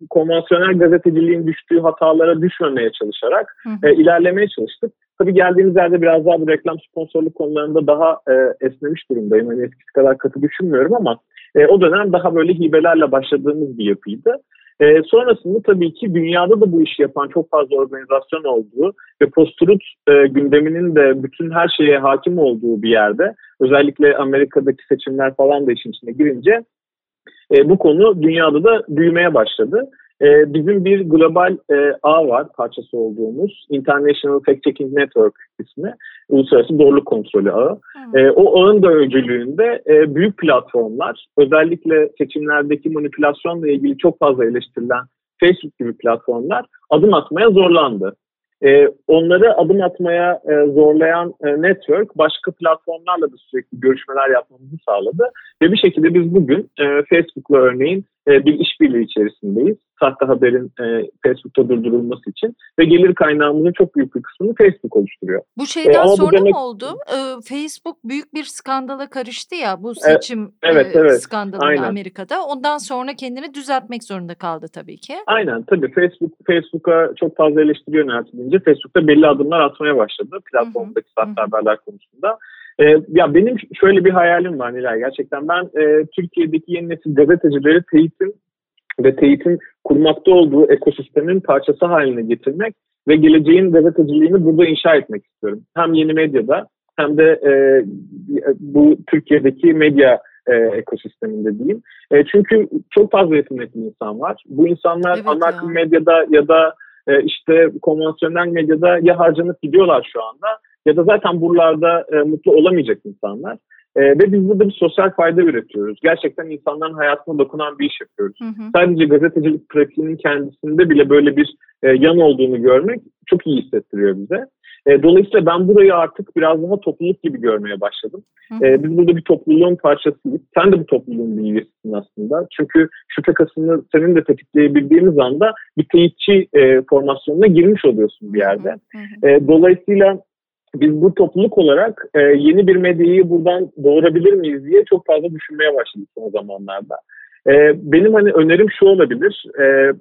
konvansiyonel gazeteciliğin düştüğü hatalara düşmemeye çalışarak e, ilerlemeye çalıştık. Tabii geldiğimiz yerde biraz daha bu reklam sponsorluk konularında daha e, esnemiş durumdayım. Hani eskisi kadar katı düşünmüyorum ama e, o dönem daha böyle hibelerle başladığımız bir yapıydı. E, sonrasında tabii ki dünyada da bu işi yapan çok fazla organizasyon olduğu ve post-truth e, gündeminin de bütün her şeye hakim olduğu bir yerde özellikle Amerika'daki seçimler falan da işin içine girince e, bu konu dünyada da büyümeye başladı. E, bizim bir global e, ağ var parçası olduğumuz International Fact Checking Network ismi. Uluslararası Doğruluk Kontrolü Ağı. E, o ağın da öncülüğünde e, büyük platformlar özellikle seçimlerdeki manipülasyonla ilgili çok fazla eleştirilen Facebook gibi platformlar adım atmaya zorlandı. E, onları adım atmaya e, zorlayan e, network başka platformlarla da sürekli görüşmeler yapmamızı sağladı. Ve bir şekilde biz bugün e, Facebook'la örneğin bir işbirliği içerisindeyiz. Sahte haberin e, Facebook'ta durdurulması için ve gelir kaynağımızın çok büyük bir kısmını Facebook oluşturuyor. Bu şeyden e, sonra demek... mı oldu? E, Facebook büyük bir skandala karıştı ya bu seçim e, evet, e, evet, skandalında Amerika'da. Ondan sonra kendini düzeltmek zorunda kaldı tabii ki. Aynen tabii Facebook Facebook'a çok fazla eleştiri yöneltilince Facebook'ta belli adımlar atmaya başladı platformdaki sahte haberler konusunda. Ee, ya benim şöyle bir hayalim var Nilay gerçekten. Ben e, Türkiye'deki yeni nesil gazetecileri TEİT'in ve TEİT'in kurmakta olduğu ekosistemin parçası haline getirmek ve geleceğin gazeteciliğini burada inşa etmek istiyorum. Hem yeni medyada hem de e, bu Türkiye'deki medya e, ekosisteminde diyeyim. E, çünkü çok fazla yetenekli insan var. Bu insanlar evet ana akım medyada ya da e, işte konvansiyonel medyada ya harcanıp gidiyorlar şu anda ya da zaten buralarda e, mutlu olamayacak insanlar. E, ve biz burada bir sosyal fayda üretiyoruz. Gerçekten insanların hayatına dokunan bir iş yapıyoruz. Hı hı. Sadece gazetecilik pratiğinin kendisinde bile böyle bir e, yan olduğunu görmek çok iyi hissettiriyor bize. E, dolayısıyla ben burayı artık biraz daha topluluk gibi görmeye başladım. E, biz burada bir topluluğun parçasıyız. Sen de bu topluluğun bir üyesisin aslında. Çünkü şüphe kasını senin de tetikleyebildiğimiz anda bir teyitçi e, formasyonuna girmiş oluyorsun bir yerde. E, dolayısıyla biz bu topluluk olarak e, yeni bir medyayı buradan doğurabilir miyiz diye çok fazla düşünmeye başladık son zamanlarda. E, benim hani önerim şu olabilir. E,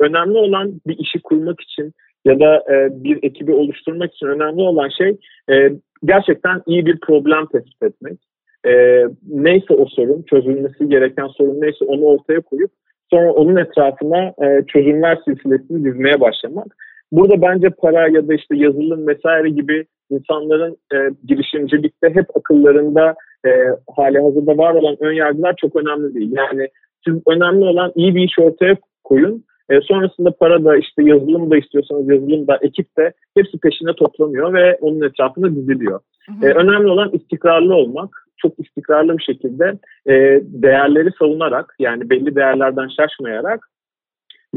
önemli olan bir işi kurmak için ya da e, bir ekibi oluşturmak için önemli olan şey e, gerçekten iyi bir problem tespit etmek. E, neyse o sorun, çözülmesi gereken sorun neyse onu ortaya koyup sonra onun etrafına e, çözümler silsilesini dizmeye başlamak. Burada bence para ya da işte yazılım vesaire gibi insanların e, girişimcilikte hep akıllarında e, hali hazırda var olan ön yargılar çok önemli değil. Yani siz önemli olan iyi bir iş ortaya koyun. E, sonrasında para da işte yazılım da istiyorsanız yazılım da ekip de hepsi peşine toplanıyor ve onun etrafında diziliyor. Hı hı. E, önemli olan istikrarlı olmak. çok istikrarlı bir şekilde e, değerleri savunarak yani belli değerlerden şaşmayarak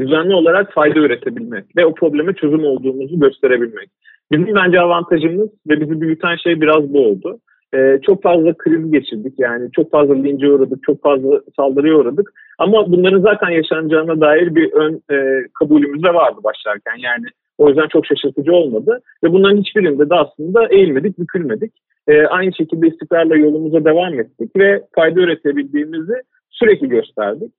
düzenli olarak fayda üretebilmek ve o probleme çözüm olduğumuzu gösterebilmek. Bizim bence avantajımız ve bizi büyüten şey biraz bu oldu. Ee, çok fazla kriz geçirdik yani çok fazla lince uğradık, çok fazla saldırıya uğradık. Ama bunların zaten yaşanacağına dair bir ön e, kabulümüz de vardı başlarken. Yani o yüzden çok şaşırtıcı olmadı. Ve bunların hiçbirinde de aslında eğilmedik, bükülmedik. E, aynı şekilde istikrarla yolumuza devam ettik ve fayda üretebildiğimizi sürekli gösterdik.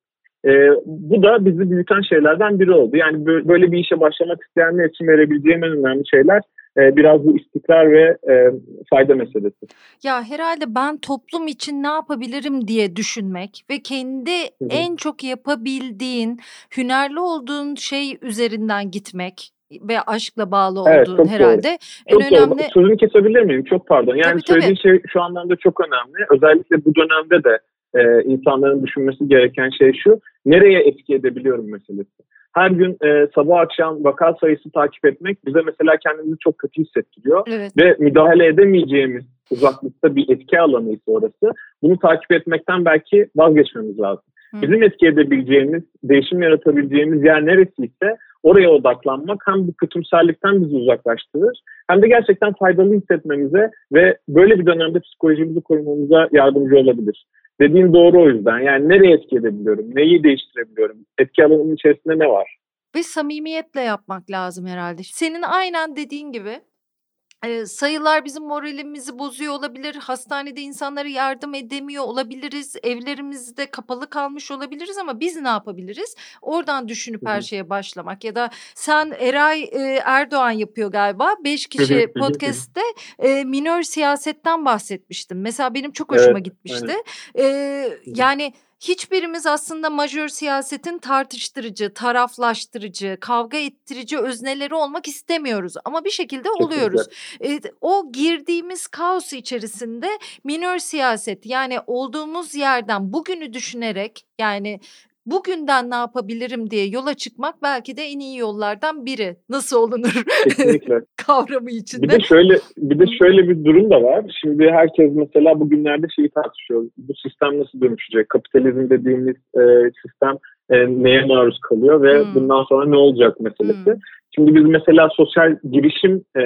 E, bu da bizi büyüten şeylerden biri oldu. Yani böyle bir işe başlamak isteyenler için verebileceğim en önemli şeyler biraz bu istikrar ve e, fayda meselesi. Ya herhalde ben toplum için ne yapabilirim diye düşünmek ve kendi Hı-hı. en çok yapabildiğin, hünerli olduğun şey üzerinden gitmek ve aşkla bağlı evet, olduğun herhalde doğru. en çok önemli. Doğru. Sözünü kesebilir miyim? Çok pardon. Yani tabii, söylediğin tabii. şey şu anlamda çok önemli. Özellikle bu dönemde de e, insanların düşünmesi gereken şey şu. Nereye etki edebiliyorum meselesi her gün e, sabah akşam vaka sayısı takip etmek bize mesela kendimizi çok kötü hissettiriyor. Evet. Ve müdahale edemeyeceğimiz uzaklıkta bir etki alanıysa orası. Bunu takip etmekten belki vazgeçmemiz lazım. Hı. Bizim etki edebileceğimiz, değişim yaratabileceğimiz yer neresiyse oraya odaklanmak hem bu kötümserlikten bizi uzaklaştırır hem de gerçekten faydalı hissetmemize ve böyle bir dönemde psikolojimizi korumamıza yardımcı olabilir. Dediğin doğru o yüzden. Yani nereye etki edebiliyorum? Neyi değiştirebiliyorum? Etki alanının içerisinde ne var? Ve samimiyetle yapmak lazım herhalde. Senin aynen dediğin gibi e, sayılar bizim moralimizi bozuyor olabilir. Hastanede insanlara yardım edemiyor olabiliriz. Evlerimizde kapalı kalmış olabiliriz ama biz ne yapabiliriz? Oradan düşünüp her şeye başlamak ya da sen Eray e, Erdoğan yapıyor galiba. Beş kişi podcast'te e, minör siyasetten bahsetmiştim. Mesela benim çok hoşuma evet, gitmişti. E, yani Hiçbirimiz aslında majör siyasetin tartıştırıcı, taraflaştırıcı, kavga ettirici özneleri olmak istemiyoruz ama bir şekilde oluyoruz. E, o girdiğimiz kaos içerisinde minör siyaset yani olduğumuz yerden bugünü düşünerek yani bugünden ne yapabilirim diye yola çıkmak belki de en iyi yollardan biri. Nasıl olunur? Kesinlikle. kavramı içinde. Bir de şöyle bir de şöyle bir durum da var. Şimdi herkes mesela bugünlerde şeyi tartışıyor. Bu sistem nasıl dönüşecek? Kapitalizm dediğimiz e, sistem e, neye maruz kalıyor ve hmm. bundan sonra ne olacak meselesi. Hmm. Şimdi biz mesela sosyal girişim e,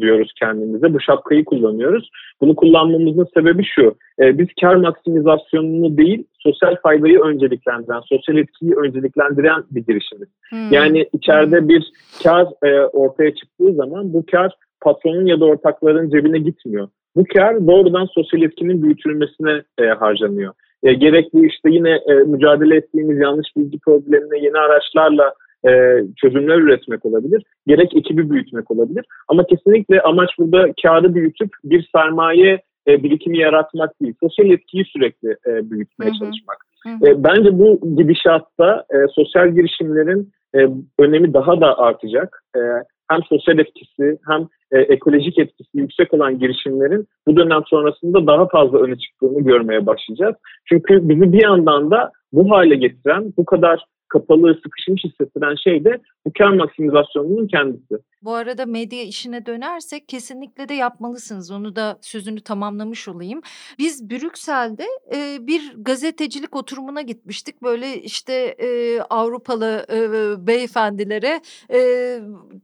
diyoruz kendimize. Bu şapkayı kullanıyoruz. Bunu kullanmamızın sebebi şu. E, biz kar maksimizasyonunu değil, sosyal faydayı önceliklendiren, sosyal etkiyi önceliklendiren bir girişimiz. Hmm. Yani içeride hmm. bir kar e, ortaya çıktığı zaman bu kar patronun ya da ortakların cebine gitmiyor. Bu kar doğrudan sosyal etkinin büyütülmesine e, harcanıyor. E, gerek bu işte yine e, mücadele ettiğimiz yanlış bilgi problemine yeni araçlarla e, çözümler üretmek olabilir. Gerek ekibi büyütmek olabilir. Ama kesinlikle amaç burada kağıdı büyütüp bir sermaye e, birikimi yaratmak değil. Sosyal etkiyi sürekli e, büyütmeye hı hı. çalışmak. Hı hı. E, bence bu gidişatta e, sosyal girişimlerin e, önemi daha da artacak. E, hem sosyal etkisi hem e, ekolojik etkisi yüksek olan girişimlerin bu dönem sonrasında daha fazla öne çıktığını görmeye başlayacağız. Çünkü bizi bir yandan da bu hale getiren, bu kadar kapalı, sıkışmış hissettiren şey de bu kar maksimizasyonunun kendisi. Bu arada medya işine dönersek kesinlikle de yapmalısınız. Onu da sözünü tamamlamış olayım. Biz Brüksel'de e, bir gazetecilik oturumuna gitmiştik. Böyle işte e, Avrupalı e, beyefendilere e,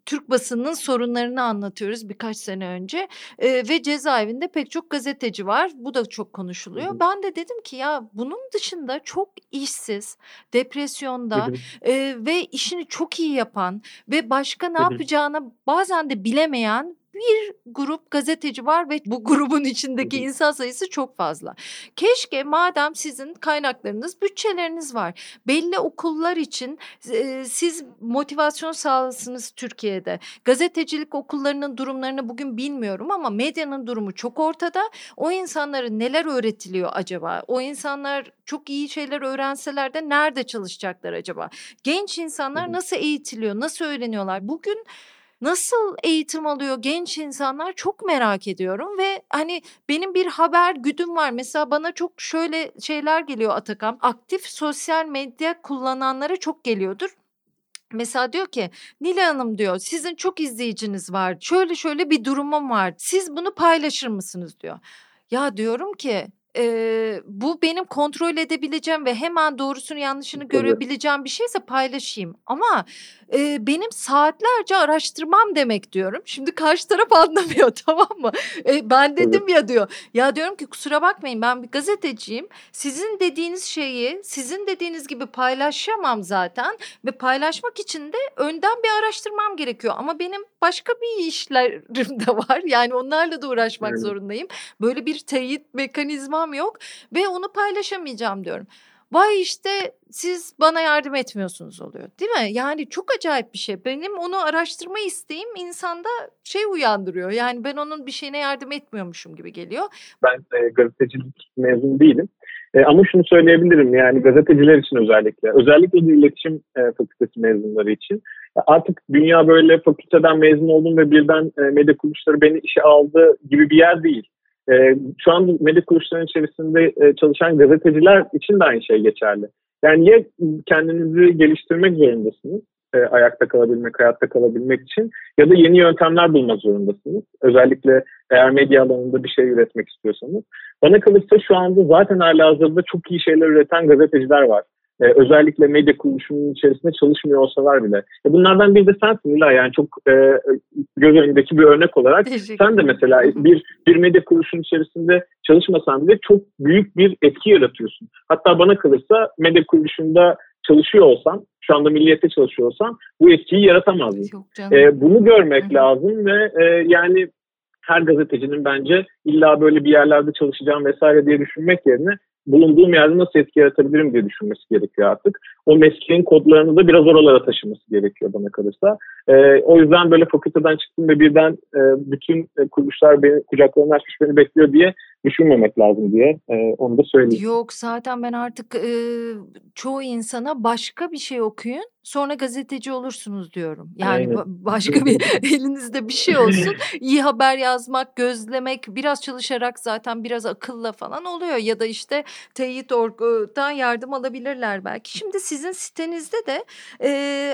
Türk basının sorunlarını anlatıyoruz birkaç sene önce. E, ve cezaevinde pek çok gazeteci var. Bu da çok konuşuluyor. Ben de dedim ki ya bunun dışında çok işsiz, depresyonda hı. E, ve işini çok iyi yapan ve başka ne yapacağına bazen de bilemeyen bir grup gazeteci var ve bu grubun içindeki insan sayısı çok fazla. Keşke madem sizin kaynaklarınız, bütçeleriniz var. Belli okullar için e, siz motivasyon sağlasınız Türkiye'de. Gazetecilik okullarının durumlarını bugün bilmiyorum ama medyanın durumu çok ortada. O insanlara neler öğretiliyor acaba? O insanlar çok iyi şeyler öğrenseler de nerede çalışacaklar acaba? Genç insanlar nasıl eğitiliyor, nasıl öğreniyorlar? Bugün nasıl eğitim alıyor genç insanlar çok merak ediyorum ve hani benim bir haber güdüm var. Mesela bana çok şöyle şeyler geliyor Atakan. Aktif sosyal medya kullananlara çok geliyordur. Mesela diyor ki Nile Hanım diyor sizin çok izleyiciniz var. Şöyle şöyle bir durumum var. Siz bunu paylaşır mısınız diyor. Ya diyorum ki e, bu benim kontrol edebileceğim ve hemen doğrusunu yanlışını görebileceğim bir şeyse paylaşayım. Ama e, benim saatlerce araştırmam demek diyorum. Şimdi karşı taraf anlamıyor tamam mı? E, ben dedim ya diyor. Ya diyorum ki kusura bakmayın ben bir gazeteciyim. Sizin dediğiniz şeyi sizin dediğiniz gibi paylaşamam zaten. Ve paylaşmak için de önden bir araştırmam gerekiyor. Ama benim başka bir işlerim de var. Yani onlarla da uğraşmak Evet. zorundayım. Böyle bir teyit mekanizmam yok ve onu paylaşamayacağım diyorum. Vay işte siz bana yardım etmiyorsunuz oluyor değil mi? Yani çok acayip bir şey. Benim onu araştırma isteğim insanda şey uyandırıyor. Yani ben onun bir şeyine yardım etmiyormuşum gibi geliyor. Ben e, gazetecilik mezun değilim. E, ama şunu söyleyebilirim yani gazeteciler için özellikle. Özellikle de iletişim e, fakültesi mezunları için. Artık dünya böyle fakülteden mezun oldum ve birden e, medya kuruluşları beni işe aldı gibi bir yer değil. E, şu an medya kuruluşlarının içerisinde e, çalışan gazeteciler için de aynı şey geçerli. Yani ya kendinizi geliştirmek zorundasınız e, ayakta kalabilmek, hayatta kalabilmek için ya da yeni yöntemler bulmak zorundasınız. Özellikle eğer medya alanında bir şey üretmek istiyorsanız. Bana kalırsa şu anda zaten hala hazırda çok iyi şeyler üreten gazeteciler var. Ee, özellikle medya kuruluşunun içerisinde çalışmıyor olsalar bile. E, bunlardan biri de sensin İlay. Yani çok e, göz önündeki bir örnek olarak sen de mesela bir bir medya kuruluşunun içerisinde çalışmasan bile çok büyük bir etki yaratıyorsun. Hatta bana kalırsa medya kuruluşunda çalışıyor olsan, şu anda milliyette çalışıyor olsan bu etkiyi canım. E, bunu görmek Hı hı. lazım ve e, yani her gazetecinin bence illa böyle bir yerlerde çalışacağım vesaire diye düşünmek yerine bulunduğum yerde nasıl etki yaratabilirim diye düşünmesi gerekiyor artık. O mesleğin kodlarını da biraz oralara taşıması gerekiyor bana kalırsa. E, o yüzden böyle fakülteden çıktım ve birden e, bütün e, kuruluşlar beni kucaklarını açmış beni bekliyor diye düşünmemek lazım diye e, onu da söyleyeyim. Yok zaten ben artık e, çoğu insana başka bir şey okuyun sonra gazeteci olursunuz diyorum. Yani Aynen. ba- başka bir elinizde bir şey olsun. İyi haber yazmak, gözlemek, biraz çalışarak zaten biraz akılla falan oluyor. Ya da işte Teyit.org'dan yardım alabilirler belki. Şimdi sizin sitenizde de e,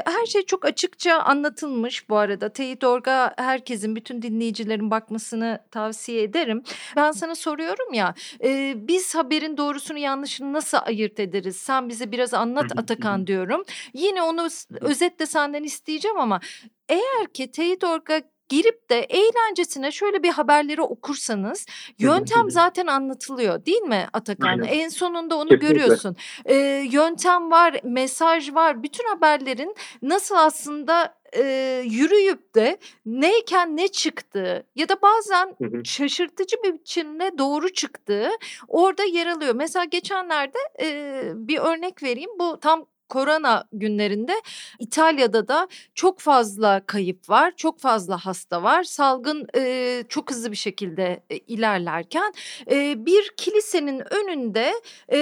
her şey çok açıkça anlatılmış bu arada. Teyit.org'a herkesin, bütün dinleyicilerin bakmasını tavsiye ederim. Ben sana soruyorum ya e, biz haberin doğrusunu yanlışını nasıl ayırt ederiz? Sen bize biraz anlat Atakan diyorum. Yine onu özetle senden isteyeceğim ama eğer ki Teyit.org'a girip de eğlencesine şöyle bir haberleri okursanız yöntem zaten anlatılıyor değil mi Atakan? Aynen. En sonunda onu Kesinlikle. görüyorsun. E, yöntem var, mesaj var. Bütün haberlerin nasıl aslında e, yürüyüp de neyken ne çıktığı ya da bazen Hı hı. şaşırtıcı bir biçimde doğru çıktığı orada yer alıyor. Mesela geçenlerde e, bir örnek vereyim. Bu tam korona günlerinde İtalya'da da çok fazla kayıp var, çok fazla hasta var. Salgın e, çok hızlı bir şekilde e, ilerlerken e, bir kilisenin önünde e,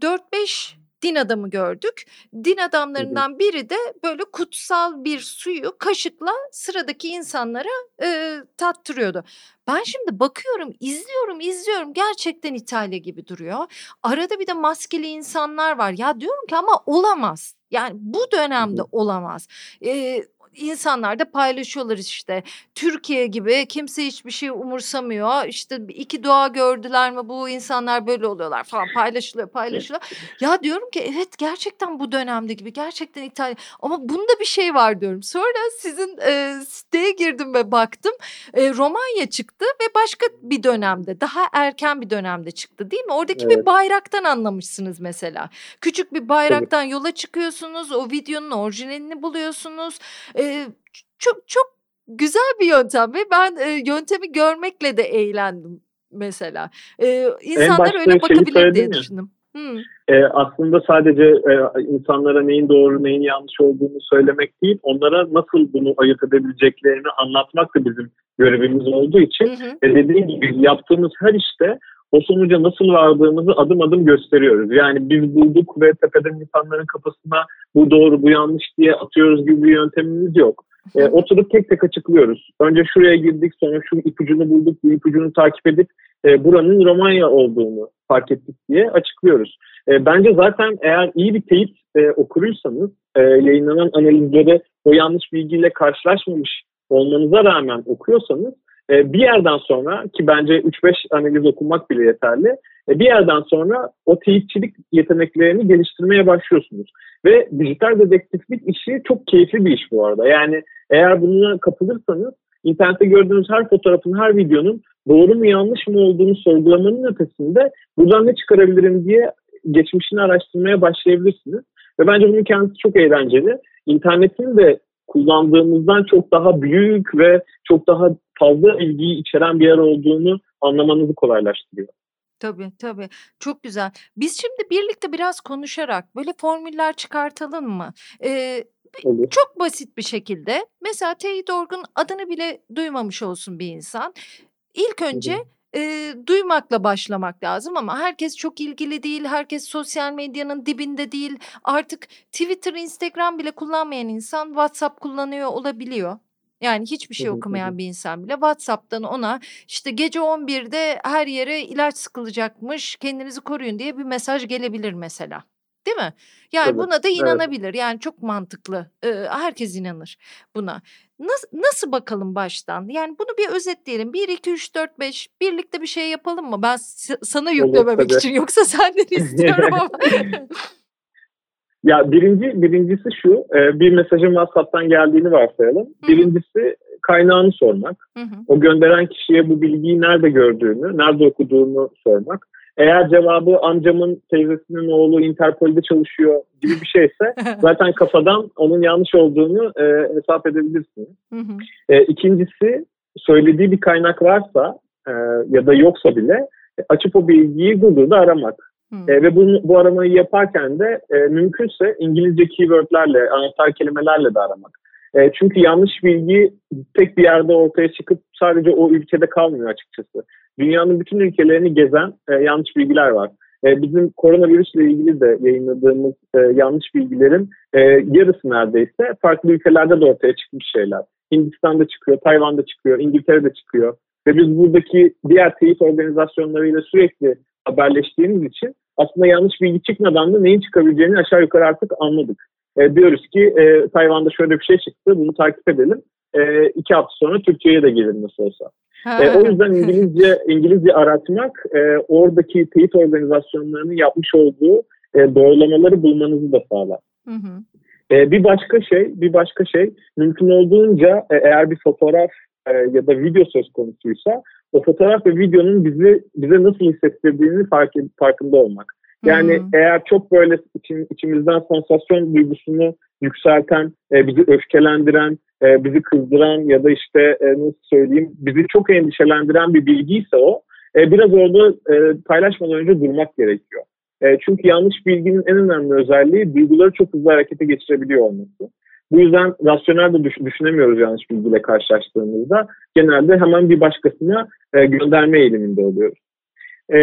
4-5 din adamı gördük. Din adamlarından biri de böyle kutsal bir suyu kaşıkla sıradaki insanlara e, tattırıyordu. Ben şimdi bakıyorum, izliyorum, izliyorum. Gerçekten İtalya gibi duruyor. Arada bir de maskeli insanlar var. Ya diyorum ki ama olamaz. Yani bu dönemde olamaz. Ee, insanlar da paylaşıyorlar işte. Türkiye gibi kimse hiçbir şey umursamıyor. İşte iki dua gördüler mi bu insanlar böyle oluyorlar falan paylaşılıyor paylaşılıyor. Ya diyorum ki evet gerçekten bu dönemde gibi gerçekten İtalya ama bunda bir şey var diyorum. Sonra sizin e, siteye girdim ve baktım e, Romanya çıktı ve başka bir dönemde daha erken bir dönemde çıktı değil mi? Oradaki bir Evet. bayraktan anlamışsınız mesela. Küçük bir bayraktan yola çıkıyorsunuz o videonun orijinalini buluyorsunuz. E, çok çok güzel bir yöntem ve ben e, yöntemi görmekle de eğlendim mesela. E, insanlar öyle bakabilir diye düşündüm. Hmm. E, aslında sadece e, insanlara neyin doğru neyin yanlış olduğunu söylemek değil, onlara nasıl bunu ayırt edebileceklerini anlatmak da bizim görevimiz olduğu için Hı hı. e, dediğim gibi yaptığımız her işte o sonuca nasıl vardığımızı adım adım gösteriyoruz. Yani biz bulduk ve tepeden insanların kafasına bu doğru bu yanlış diye atıyoruz gibi bir yöntemimiz yok. E, oturup tek tek açıklıyoruz. Önce şuraya girdik sonra şu ipucunu bulduk bu ipucunu takip edip e, buranın Romanya olduğunu fark ettik diye açıklıyoruz. E, bence zaten eğer iyi bir teyit e, okuruysanız e, yayınlanan analizleri o yanlış bilgiyle karşılaşmamış olmanıza rağmen okuyorsanız e, bir yerden sonra ki bence 3-5 analiz okumak bile yeterli E, bir yerden sonra o teyitçilik yeteneklerini geliştirmeye başlıyorsunuz. Ve dijital dedektiflik işi çok keyifli bir iş bu arada. Yani eğer buna kapılırsanız internette gördüğünüz her fotoğrafın, her videonun doğru mu yanlış mı olduğunu sorgulamanın ötesinde buradan ne çıkarabilirim diye geçmişini araştırmaya başlayabilirsiniz. Ve bence bunun kendisi çok eğlenceli. İnternetin de kullandığımızdan çok daha büyük ve çok daha fazla ilgiyi içeren bir yer olduğunu anlamanızı kolaylaştırıyor. Tabii tabii. Çok güzel. Biz şimdi birlikte biraz konuşarak böyle formüller çıkartalım mı? Ee, Olur. çok basit bir şekilde mesela teyit orgun adını bile duymamış olsun bir insan. İlk önce e, duymakla başlamak lazım ama herkes çok ilgili değil. Herkes sosyal medyanın dibinde değil. Artık Twitter, Instagram bile kullanmayan insan WhatsApp kullanıyor olabiliyor. Yani hiçbir şey okumayan bir insan bile WhatsApp'tan ona işte gece 11'de her yere ilaç sıkılacakmış kendinizi koruyun diye bir mesaj gelebilir mesela. Değil mi? Yani Tabii, buna da evet. inanabilir. Yani çok mantıklı. Ee, herkes inanır buna. Nasıl, nasıl bakalım baştan? Yani bunu bir özetleyelim. 1, 2, 3, 4, 5 birlikte bir şey yapalım mı? Ben sana yüklememek tabii. için yoksa senden istiyorum ama. Ya birinci birincisi şu, e, bir mesajın WhatsApp'tan geldiğini varsayalım. Hı. Birincisi kaynağını sormak. Hı hı. O gönderen kişiye bu bilgiyi nerede gördüğünü, nerede okuduğunu sormak. Eğer cevabı amcamın teyzesinin oğlu Interpol'de çalışıyor gibi bir şeyse zaten kafadan onun yanlış olduğunu e, hesap edebilirsiniz. Hı hı. E, ikincisi söylediği bir kaynak varsa e, ya da yoksa bile e, açıp o bilgiyi Google'da aramak. E, ve bunu, bu aramayı yaparken de e, mümkünse İngilizce keywordlerle, anahtar kelimelerle de aramak. E, çünkü yanlış bilgi tek bir yerde ortaya çıkıp sadece o ülkede kalmıyor açıkçası. Dünyanın bütün ülkelerini gezen e, yanlış bilgiler var. E, bizim koronavirüsle ilgili de yayınladığımız e, yanlış bilgilerin e, yarısı neredeyse farklı ülkelerde de ortaya çıkmış şeyler. Hindistan'da çıkıyor, Tayvan'da çıkıyor, İngiltere'de çıkıyor. Ve biz buradaki diğer teyit organizasyonlarıyla sürekli haberleştiğimiz için aslında yanlış bilgi çıkmadan da neyin çıkabileceğini aşağı yukarı artık anladık. E, diyoruz ki e, Tayvan'da şöyle bir şey çıktı, bunu takip edelim. E, iki hafta sonra Türkiye'ye de gelir nasıl olsa. E, o yüzden İngilizce İngilizce aratmak e, oradaki teyit organizasyonlarının yapmış olduğu e, doğrulamaları bulmanızı da sağlar. Hı hı. E, bir başka şey, bir başka şey mümkün olduğunca e, eğer bir fotoğraf e, ya da video söz konusuysa o fotoğraf ve videonun bizi bize nasıl hissettirdiğini fark, farkında olmak. Yani Hı hı. eğer çok böyle için, içimizden sansasyon duygusunu yükselten, e, bizi öfkelendiren, e, bizi kızdıran ya da işte e, nasıl söyleyeyim bizi çok endişelendiren bir bilgiyse o e, biraz orada e, paylaşmadan önce durmak gerekiyor. E, çünkü yanlış bilginin en önemli özelliği duyguları çok hızlı harekete geçirebiliyor olması. Bu yüzden rasyonel de düş- düşünemiyoruz yanlış bilgiyle karşılaştığımızda. Genelde hemen bir başkasına e, gönderme eğiliminde oluyoruz. E,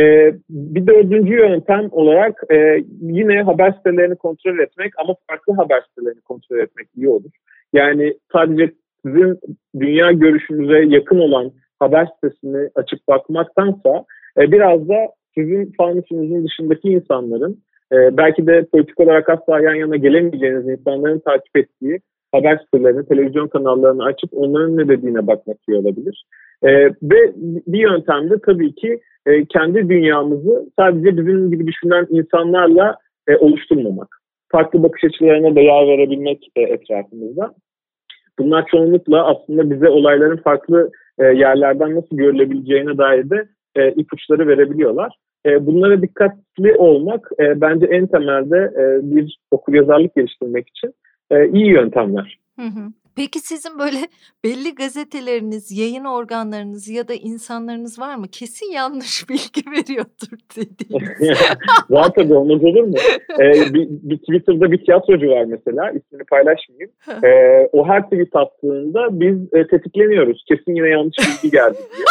bir dördüncü yöntem olarak e, yine haber sitelerini kontrol etmek ama farklı haber sitelerini kontrol etmek iyi olur. Yani sadece sizin dünya görüşünüze yakın olan haber sitesini açıp bakmaktansa e, biraz da sizin fanusunuzun dışındaki insanların e, belki de politik olarak asla yan yana gelemeyeceğiniz insanların takip ettiği haber sitelerini, televizyon kanallarını açıp onların ne dediğine bakmak iyi olabilir. E, ve bir yöntem de tabii ki e, kendi dünyamızı sadece bizim gibi düşünen insanlarla e, oluşturmamak. Farklı bakış açılarına da yer verebilmek e, etrafımızda. Bunlar çoğunlukla aslında bize olayların farklı e, yerlerden nasıl görülebileceğine dair de e, ipuçları verebiliyorlar. E, bunlara dikkatli olmak e, bence en temelde e, bir okuryazarlık geliştirmek için e, iyi yöntemler. Hı hı. Peki sizin böyle belli gazeteleriniz, yayın organlarınız ya da insanlarınız var mı? Kesin yanlış bilgi veriyordur dediğiniz. var tabii olmaz olur mu? Ee, bir, bir Twitter'da bir tiyatrocu var mesela ismini paylaşmayayım. Ee, o her tweet attığında biz e, tetikleniyoruz. Kesin yine yanlış bilgi geldi diye.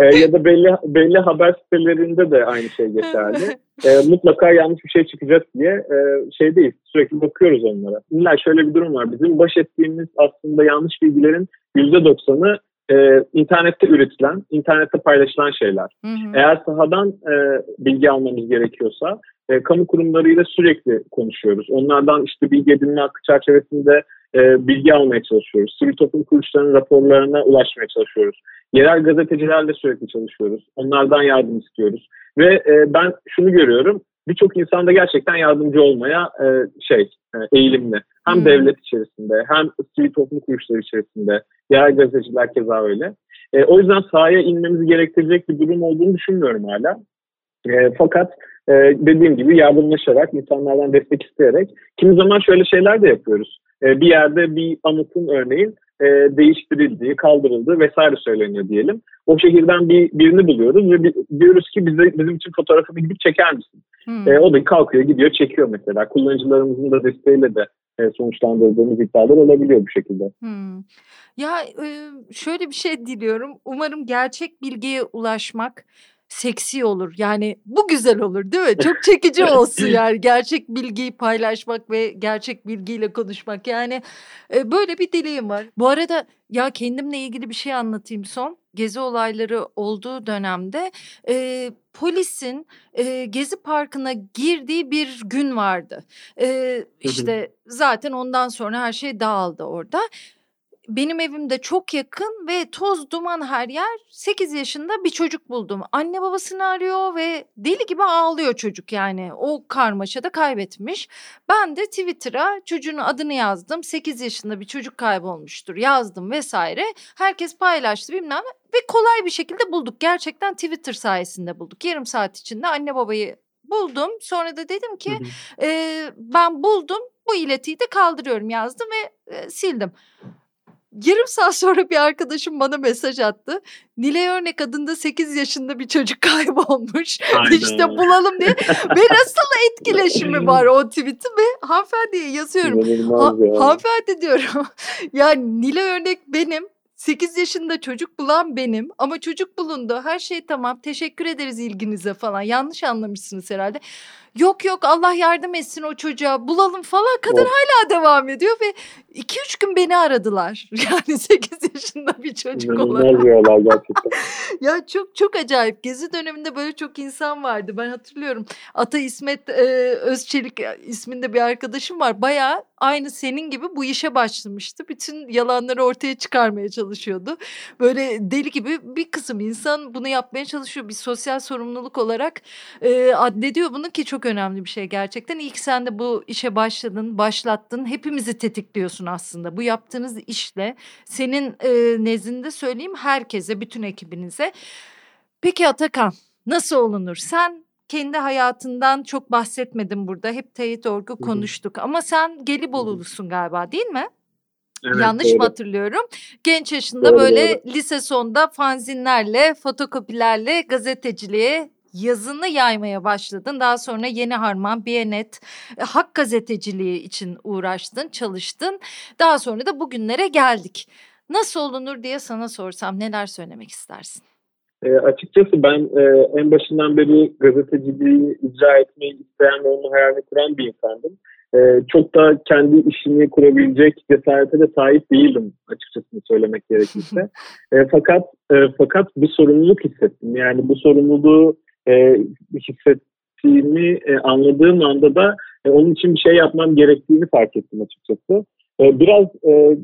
Ee, ya da belli belli haber sitelerinde de aynı şey geçerli. Ee, mutlaka yanlış bir şey çıkacak diye e, şeydeyiz. Sürekli bakıyoruz onlara. İlla şöyle bir durum var. Bizim baş ettiğimiz aslında yanlış bilgilerin %90'ı e, internette üretilen, internette paylaşılan şeyler. Hı hı. Eğer sahadan e, bilgi almamız gerekiyorsa e, kamu kurumlarıyla sürekli konuşuyoruz. Onlardan işte bilgi edinme hakkı çerçevesinde e, bilgi almaya çalışıyoruz. Sivil toplum kuruluşlarının raporlarına ulaşmaya çalışıyoruz. Yerel gazetecilerle sürekli çalışıyoruz. Onlardan yardım istiyoruz. Ve e, ben şunu görüyorum. Birçok insan da gerçekten yardımcı olmaya e, şey e, eğilimli. Hem hmm. devlet içerisinde hem sivil toplum kuruluşları içerisinde. Yerel gazeteciler keza öyle. E, o yüzden sahaya inmemizi gerektirecek bir durum olduğunu düşünmüyorum hala. E, fakat e, dediğim gibi yardımlaşarak, insanlardan destek isteyerek kimi zaman şöyle şeyler de yapıyoruz. E, bir yerde bir anıtın örneğin e, değiştirildiği, kaldırıldığı vesaire söyleniyor diyelim. O şehirden bir birini buluyoruz ve diyoruz ki bize bizim için fotoğrafını gidip çeker misin? Hmm. E, o da kalkıyor gidiyor çekiyor mesela. Kullanıcılarımızın da desteğiyle de e, sonuçlandırdığımız iddialar olabiliyor bu şekilde. Hmm. Ya e, şöyle bir şey diliyorum. Umarım gerçek bilgiye ulaşmak seksi olur. Yani bu güzel olur değil mi? Çok çekici olsun yani gerçek bilgiyi paylaşmak ve gerçek bilgiyle konuşmak. Yani e, böyle bir dileğim var. Bu arada ya kendimle ilgili bir şey anlatayım son. Gezi olayları olduğu dönemde e, polisin e, Gezi Parkı'na girdiği bir gün vardı. E, işte zaten ondan sonra her şey dağıldı orada benim evimde çok yakın ve toz duman her yer 8 yaşında bir çocuk buldum. Anne babasını arıyor ve deli gibi ağlıyor çocuk yani o karmaşada kaybetmiş. Ben de Twitter'a çocuğun adını yazdım 8 yaşında bir çocuk kaybolmuştur yazdım vesaire. Herkes paylaştı bilmem ve kolay bir şekilde bulduk. Gerçekten Twitter sayesinde bulduk. Yarım saat içinde anne babayı buldum. Sonra da dedim ki e, ben buldum bu iletiyi de kaldırıyorum yazdım ve e, sildim. Yarım saat sonra bir arkadaşım bana mesaj attı. Nilay Örnek adında 8 yaşında bir çocuk kaybolmuş. Aynen. İşte bulalım diye. ve nasıl etkileşimi var o tweet'in ve hanımefendiye yazıyorum. Ha, hanımefendi diyorum. ya Nilay Örnek benim 8 yaşında çocuk bulan benim ama çocuk bulundu. Her şey tamam. Teşekkür ederiz ilginize falan. Yanlış anlamışsınız herhalde. Yok yok Allah yardım etsin o çocuğa bulalım falan. Kadın oh. hala devam ediyor ve 2-3 gün beni aradılar. Yani 8 yaşında bir çocuk olarak. gerçekten. ya çok çok acayip. Gezi döneminde böyle çok insan vardı. Ben hatırlıyorum. Ata İsmet e, Özçelik isminde bir arkadaşım var. Bayağı aynı senin gibi bu işe başlamıştı. Bütün yalanları ortaya çıkarmaya çalışıyordu. Böyle deli gibi bir kısım insan bunu yapmaya çalışıyor. Bir sosyal sorumluluk olarak e, addediyor bunu ki çok önemli bir şey gerçekten. İlk sen de bu işe başladın, başlattın. Hepimizi tetikliyorsun aslında. Bu yaptığınız işle senin e, nezdinde söyleyeyim herkese, bütün ekibinize. Peki Atakan nasıl olunur? Sen kendi hayatından çok bahsetmedin burada. Hep teyit orgu konuştuk ama sen Gelibolu'lusun galiba değil mi? Evet, Yanlış doğru. mı hatırlıyorum? Genç yaşında doğru, böyle doğru. lise sonunda fanzinlerle, fotokopilerle gazeteciliğe yazını yaymaya başladın. Daha sonra Yeni Harman, Biyanet, e, Hak gazeteciliği için uğraştın, çalıştın. Daha sonra da bugünlere geldik. Nasıl olunur diye sana sorsam neler söylemek istersin? E, açıkçası ben e, en başından beri gazeteciliği icra etmeyi isteyen ve onun hayalini kuran bir insandım. E, çok da kendi işini kurabilecek cesarete de sahip değildim açıkçası söylemek gerekirse. e, fakat e, fakat bir sorumluluk hissettim. Yani bu sorumluluğu e, hissettiğimi e, anladığım anda da e, onun için bir şey yapmam gerektiğini fark ettim açıkçası. E, biraz e,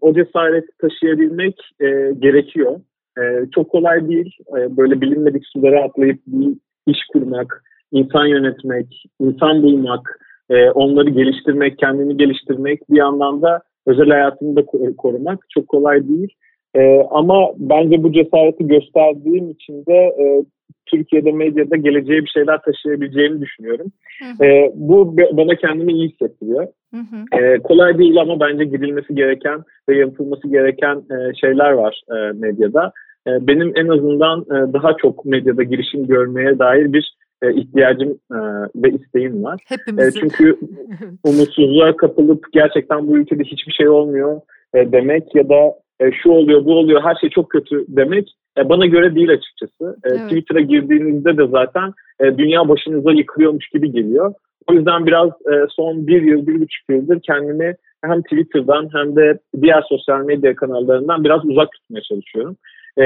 o cesareti taşıyabilmek e, gerekiyor. E, çok kolay değil. E, böyle bilinmedik sulara atlayıp bir iş kurmak, insan yönetmek, insan bulmak, e, onları geliştirmek, kendini geliştirmek bir yandan da özel hayatını da korumak çok kolay değil. E, ama bence bu cesareti gösterdiğim için de e, Türkiye'de medyada geleceğe bir şeyler taşıyabileceğimi düşünüyorum. Hı hı. E, bu bana kendimi iyi hissettiriyor. Hı hı. E, kolay değil ama bence gidilmesi gereken ve yapılması gereken e, şeyler var e, medyada. E, benim en azından e, daha çok medyada girişim görmeye dair bir e, ihtiyacım e, ve isteğim var. E, çünkü umutsuzluğa kapılıp gerçekten bu ülkede hiçbir şey olmuyor e, demek ya da e, şu oluyor bu oluyor her şey çok kötü demek e, bana göre değil açıkçası. E, evet. Twitter'a girdiğinizde de zaten e, dünya başınıza yıkılıyormuş gibi geliyor. O yüzden biraz e, son bir yıl, bir buçuk yıldır kendimi hem Twitter'dan hem de diğer sosyal medya kanallarından biraz uzak tutmaya çalışıyorum. E,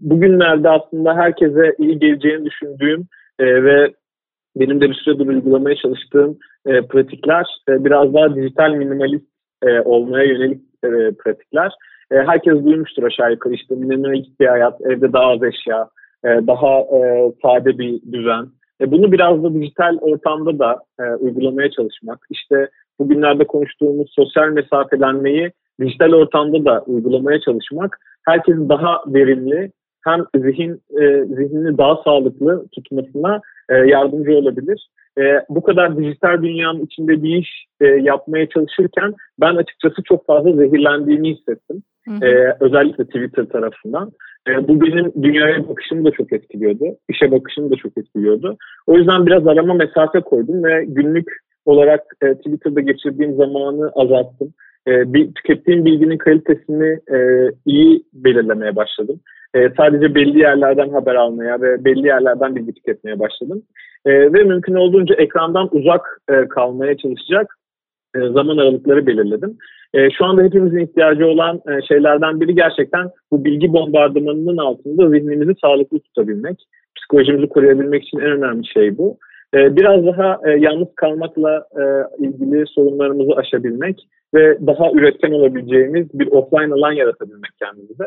bugünlerde aslında herkese iyi geleceğini düşündüğüm e, ve benim de bir süredir uygulamaya çalıştığım e, pratikler e, biraz daha dijital minimalist e, olmaya yönelik e, pratikler. E, herkes duymuştur aşağı yukarı işte minimalist bir hayat, evde daha az eşya, e, daha e, sade bir düzen. E, bunu biraz da dijital ortamda da e, uygulamaya çalışmak. İşte bugünlerde konuştuğumuz sosyal mesafelenmeyi dijital ortamda da uygulamaya çalışmak herkesin daha verimli hem zihin e, zihnini daha sağlıklı tutmasına e, yardımcı olabilir. E, bu kadar dijital dünyanın içinde bir iş e, yapmaya çalışırken ben açıkçası çok fazla zehirlendiğimi hissettim. Hı hı. E, özellikle Twitter tarafından. E, bu benim dünyaya bakışımı da çok etkiliyordu. İşe bakışımı da çok etkiliyordu. O yüzden biraz arama mesafe koydum ve günlük olarak e, Twitter'da geçirdiğim zamanı azalttım. E, bir, tükettiğim bilginin kalitesini e, iyi belirlemeye başladım. E, sadece belli yerlerden haber almaya ve belli yerlerden bilgi tüketmeye başladım. E, ve mümkün olduğunca ekrandan uzak e, kalmaya çalışacak e, zaman aralıkları belirledim. E, şu anda hepimizin ihtiyacı olan e, şeylerden biri gerçekten bu bilgi bombardımanının altında zihnimizi sağlıklı tutabilmek. Psikolojimizi koruyabilmek için en önemli şey bu. E, biraz daha e, yalnız kalmakla e, ilgili sorunlarımızı aşabilmek ve daha üretken olabileceğimiz bir offline alan yaratabilmek kendimize.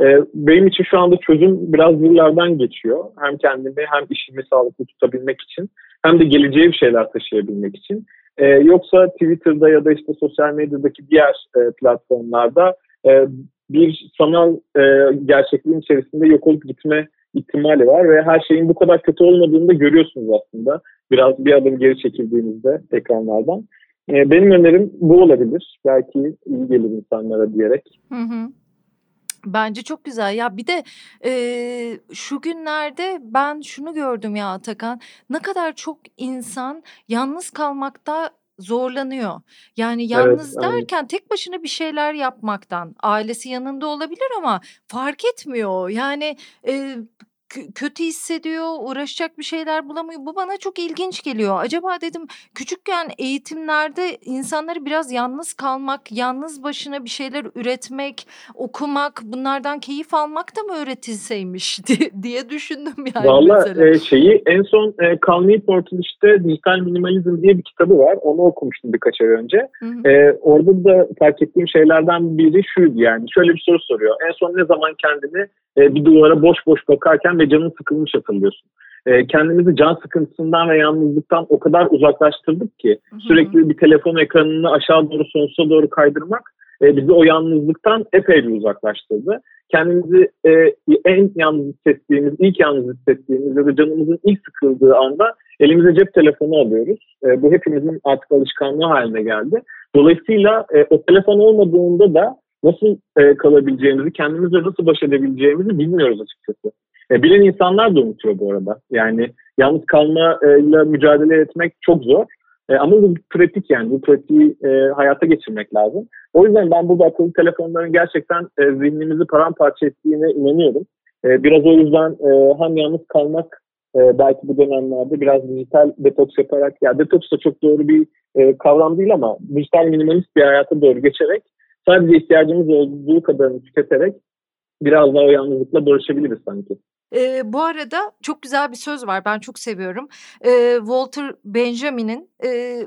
E, benim için şu anda çözüm biraz buralardan geçiyor. Hem kendimi hem işimi sağlıklı tutabilmek için hem de geleceğe bir şeyler taşıyabilmek için. E, yoksa Twitter'da ya da işte sosyal medyadaki diğer e, platformlarda e, bir sanal e, gerçekliğin içerisinde yok olup gitme ihtimali var ve her şeyin bu kadar kötü olmadığını da görüyorsunuz aslında. Biraz bir adım geri çekildiğinizde ekranlardan. E, benim önerim bu olabilir. Belki iyi gelir insanlara diyerek. Hı hı. Bence çok güzel ya bir de e, şu günlerde ben şunu gördüm ya Atakan ne kadar çok insan yalnız kalmakta zorlanıyor. Yani yalnız evet, derken aynen. tek başına bir şeyler yapmaktan ailesi yanında olabilir ama fark etmiyor. Yani e, kötü hissediyor, uğraşacak bir şeyler bulamıyor. Bu bana çok ilginç geliyor. Acaba dedim küçükken eğitimlerde insanları biraz yalnız kalmak, yalnız başına bir şeyler üretmek, okumak, bunlardan keyif almak da mı öğretilseymiş diye, düşündüm yani Valla e, şeyi en son e, Cal Newport'un işte Dijital Minimalizm diye bir kitabı var. Onu okumuştum birkaç ay önce. Hı hı. E, orada da fark ettiğim şeylerden biri şuydu yani. Şöyle bir soru soruyor. En son ne zaman kendini e, bir duvara boş boş bakarken ve canın sıkılmış hatırlıyorsun. E, kendimizi can sıkıntısından ve yalnızlıktan o kadar uzaklaştırdık ki hı hı. sürekli bir telefon ekranını aşağı doğru sonsuza doğru kaydırmak e, bizi o yalnızlıktan epey bir uzaklaştırdı. Kendimizi e, en yalnız hissettiğimiz, ilk yalnız hissettiğimiz ya da canımızın ilk sıkıldığı anda elimize cep telefonu alıyoruz. E, bu hepimizin artık alışkanlığı haline geldi. Dolayısıyla e, o telefon olmadığında da nasıl e, kalabileceğimizi, kendimizle nasıl baş edebileceğimizi bilmiyoruz açıkçası. E, bilen insanlar da unutuyor bu arada. Yani yalnız kalmayla mücadele etmek çok zor. E, ama bu pratik yani. Bu pratiği e, hayata geçirmek lazım. O yüzden ben burada akıllı telefonların gerçekten e, zihnimizi paramparça ettiğine inanıyorum. E, biraz o yüzden e, hem yalnız kalmak e, belki bu dönemlerde biraz dijital detoks yaparak, ya detoks da çok doğru bir e, kavram değil ama dijital minimalist bir hayata doğru geçerek sadece ihtiyacımız olduğu kadarını tüketerek biraz daha o yalnızlıkla barışabiliriz sanki. E, bu arada çok güzel bir söz var ben çok seviyorum. E, Walter Benjamin'in e,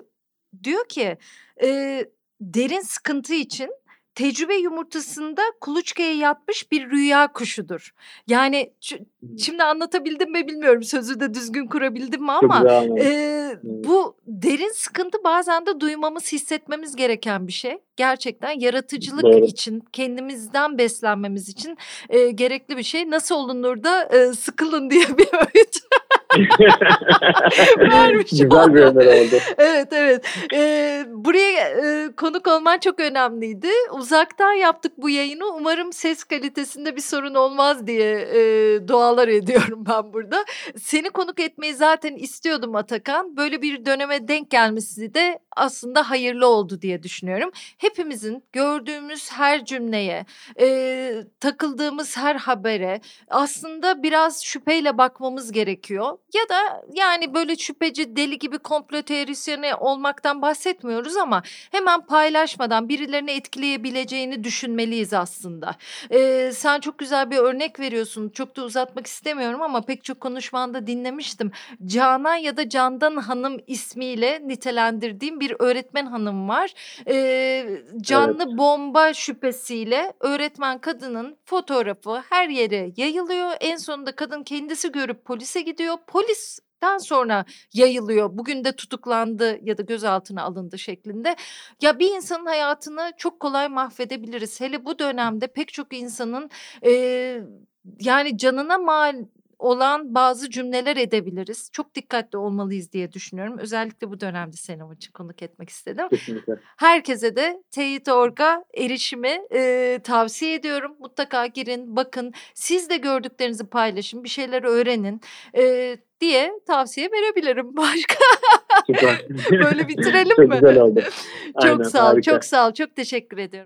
diyor ki e, derin sıkıntı için tecrübe yumurtasında kuluçkaya yatmış bir rüya kuşudur. Yani şimdi anlatabildim mi bilmiyorum sözü de düzgün kurabildim mi ama e, bu derin sıkıntı bazen de duymamız hissetmemiz gereken bir şey. Gerçekten yaratıcılık Doğru. için kendimizden beslenmemiz için e, gerekli bir şey. Nasıl olunur da e, sıkılın diye bir öğüt. Vermiş Güzel bir öner oldu. Evet evet. Ee, buraya e, konuk olman çok önemliydi. Uzaktan yaptık bu yayını. Umarım ses kalitesinde bir sorun olmaz diye e, dualar ediyorum ben burada. Seni konuk etmeyi zaten istiyordum Atakan. Böyle bir döneme denk gelmesi de aslında hayırlı oldu diye düşünüyorum. Hepimizin gördüğümüz her cümleye, e, takıldığımız her habere aslında biraz şüpheyle bakmamız gerekiyor. Ya da yani böyle şüpheci deli gibi komplo teorisyeni olmaktan bahsetmiyoruz ama hemen paylaşmadan birilerini etkileyebileceğini düşünmeliyiz aslında. E, sen çok güzel bir örnek veriyorsun. Çok da uzatmak istemiyorum ama pek çok konuşmanda dinlemiştim. Canan ya da Candan Hanım ismiyle nitelendirdiğim bir öğretmen hanım var. E, canlı evet. bomba şüphesiyle öğretmen kadının fotoğrafı her yere yayılıyor. En sonunda kadın kendisi görüp polise gidiyor. Polis den sonra yayılıyor. Bugün de tutuklandı ya da gözaltına alındı şeklinde. Ya bir insanın hayatını çok kolay mahvedebiliriz. Hele bu dönemde pek çok insanın e, yani canına mal olan bazı cümleler edebiliriz. Çok dikkatli olmalıyız diye düşünüyorum. Özellikle bu dönemde seni için konuk etmek istedim. Kesinlikle. Herkese de Teyit.org'a erişimi e, tavsiye ediyorum. Mutlaka girin, bakın. Siz de gördüklerinizi paylaşın, bir şeyler öğrenin. E, diye tavsiye verebilirim. Başka böyle bitirelim çok mi? güzel oldu. çok Aynen, sağ ol, harika. çok sağ ol. Çok teşekkür ediyorum.